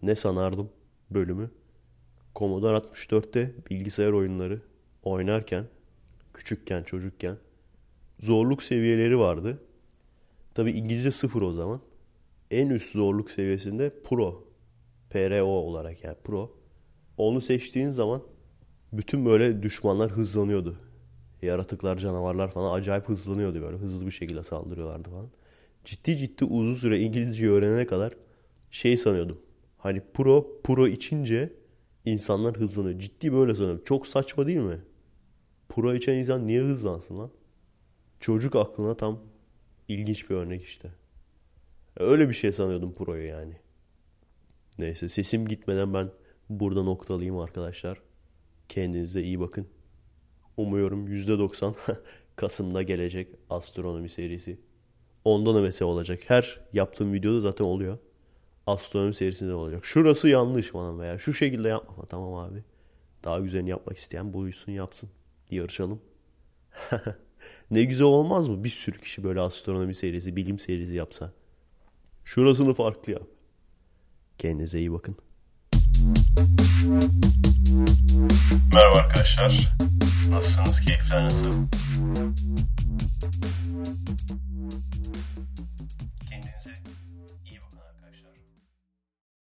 Ne sanardım bölümü. Commodore 64'te bilgisayar oyunları oynarken, küçükken, çocukken zorluk seviyeleri vardı. Tabi İngilizce sıfır o zaman. En üst zorluk seviyesinde Pro. PRO olarak yani Pro. Onu seçtiğin zaman bütün böyle düşmanlar hızlanıyordu. Yaratıklar, canavarlar falan acayip hızlanıyordu böyle. Hızlı bir şekilde saldırıyorlardı falan. Ciddi ciddi uzun süre İngilizce öğrenene kadar şey sanıyordum. Hani pro, pro içince insanlar hızlanıyor. Ciddi böyle sanıyorum. Çok saçma değil mi? Pro içen insan niye hızlansın lan? Çocuk aklına tam ilginç bir örnek işte. Öyle bir şey sanıyordum Pro'yu yani. Neyse sesim gitmeden ben burada noktalayayım arkadaşlar. Kendinize iyi bakın. Umuyorum %90 Kasım'da gelecek astronomi serisi. Ondan da mesele olacak. Her yaptığım videoda zaten oluyor. Astronomi serisinde olacak. Şurası yanlış falan veya şu şekilde yapma. Tamam abi. Daha güzelini yapmak isteyen buyursun yapsın. Yarışalım. Ne güzel olmaz mı? Bir sürü kişi böyle astronomi serisi, bilim serisi yapsa. Şurasını farklı yap. Kendinize iyi bakın. Merhaba arkadaşlar. Nasılsınız? Keyifler nasıl? Kendinize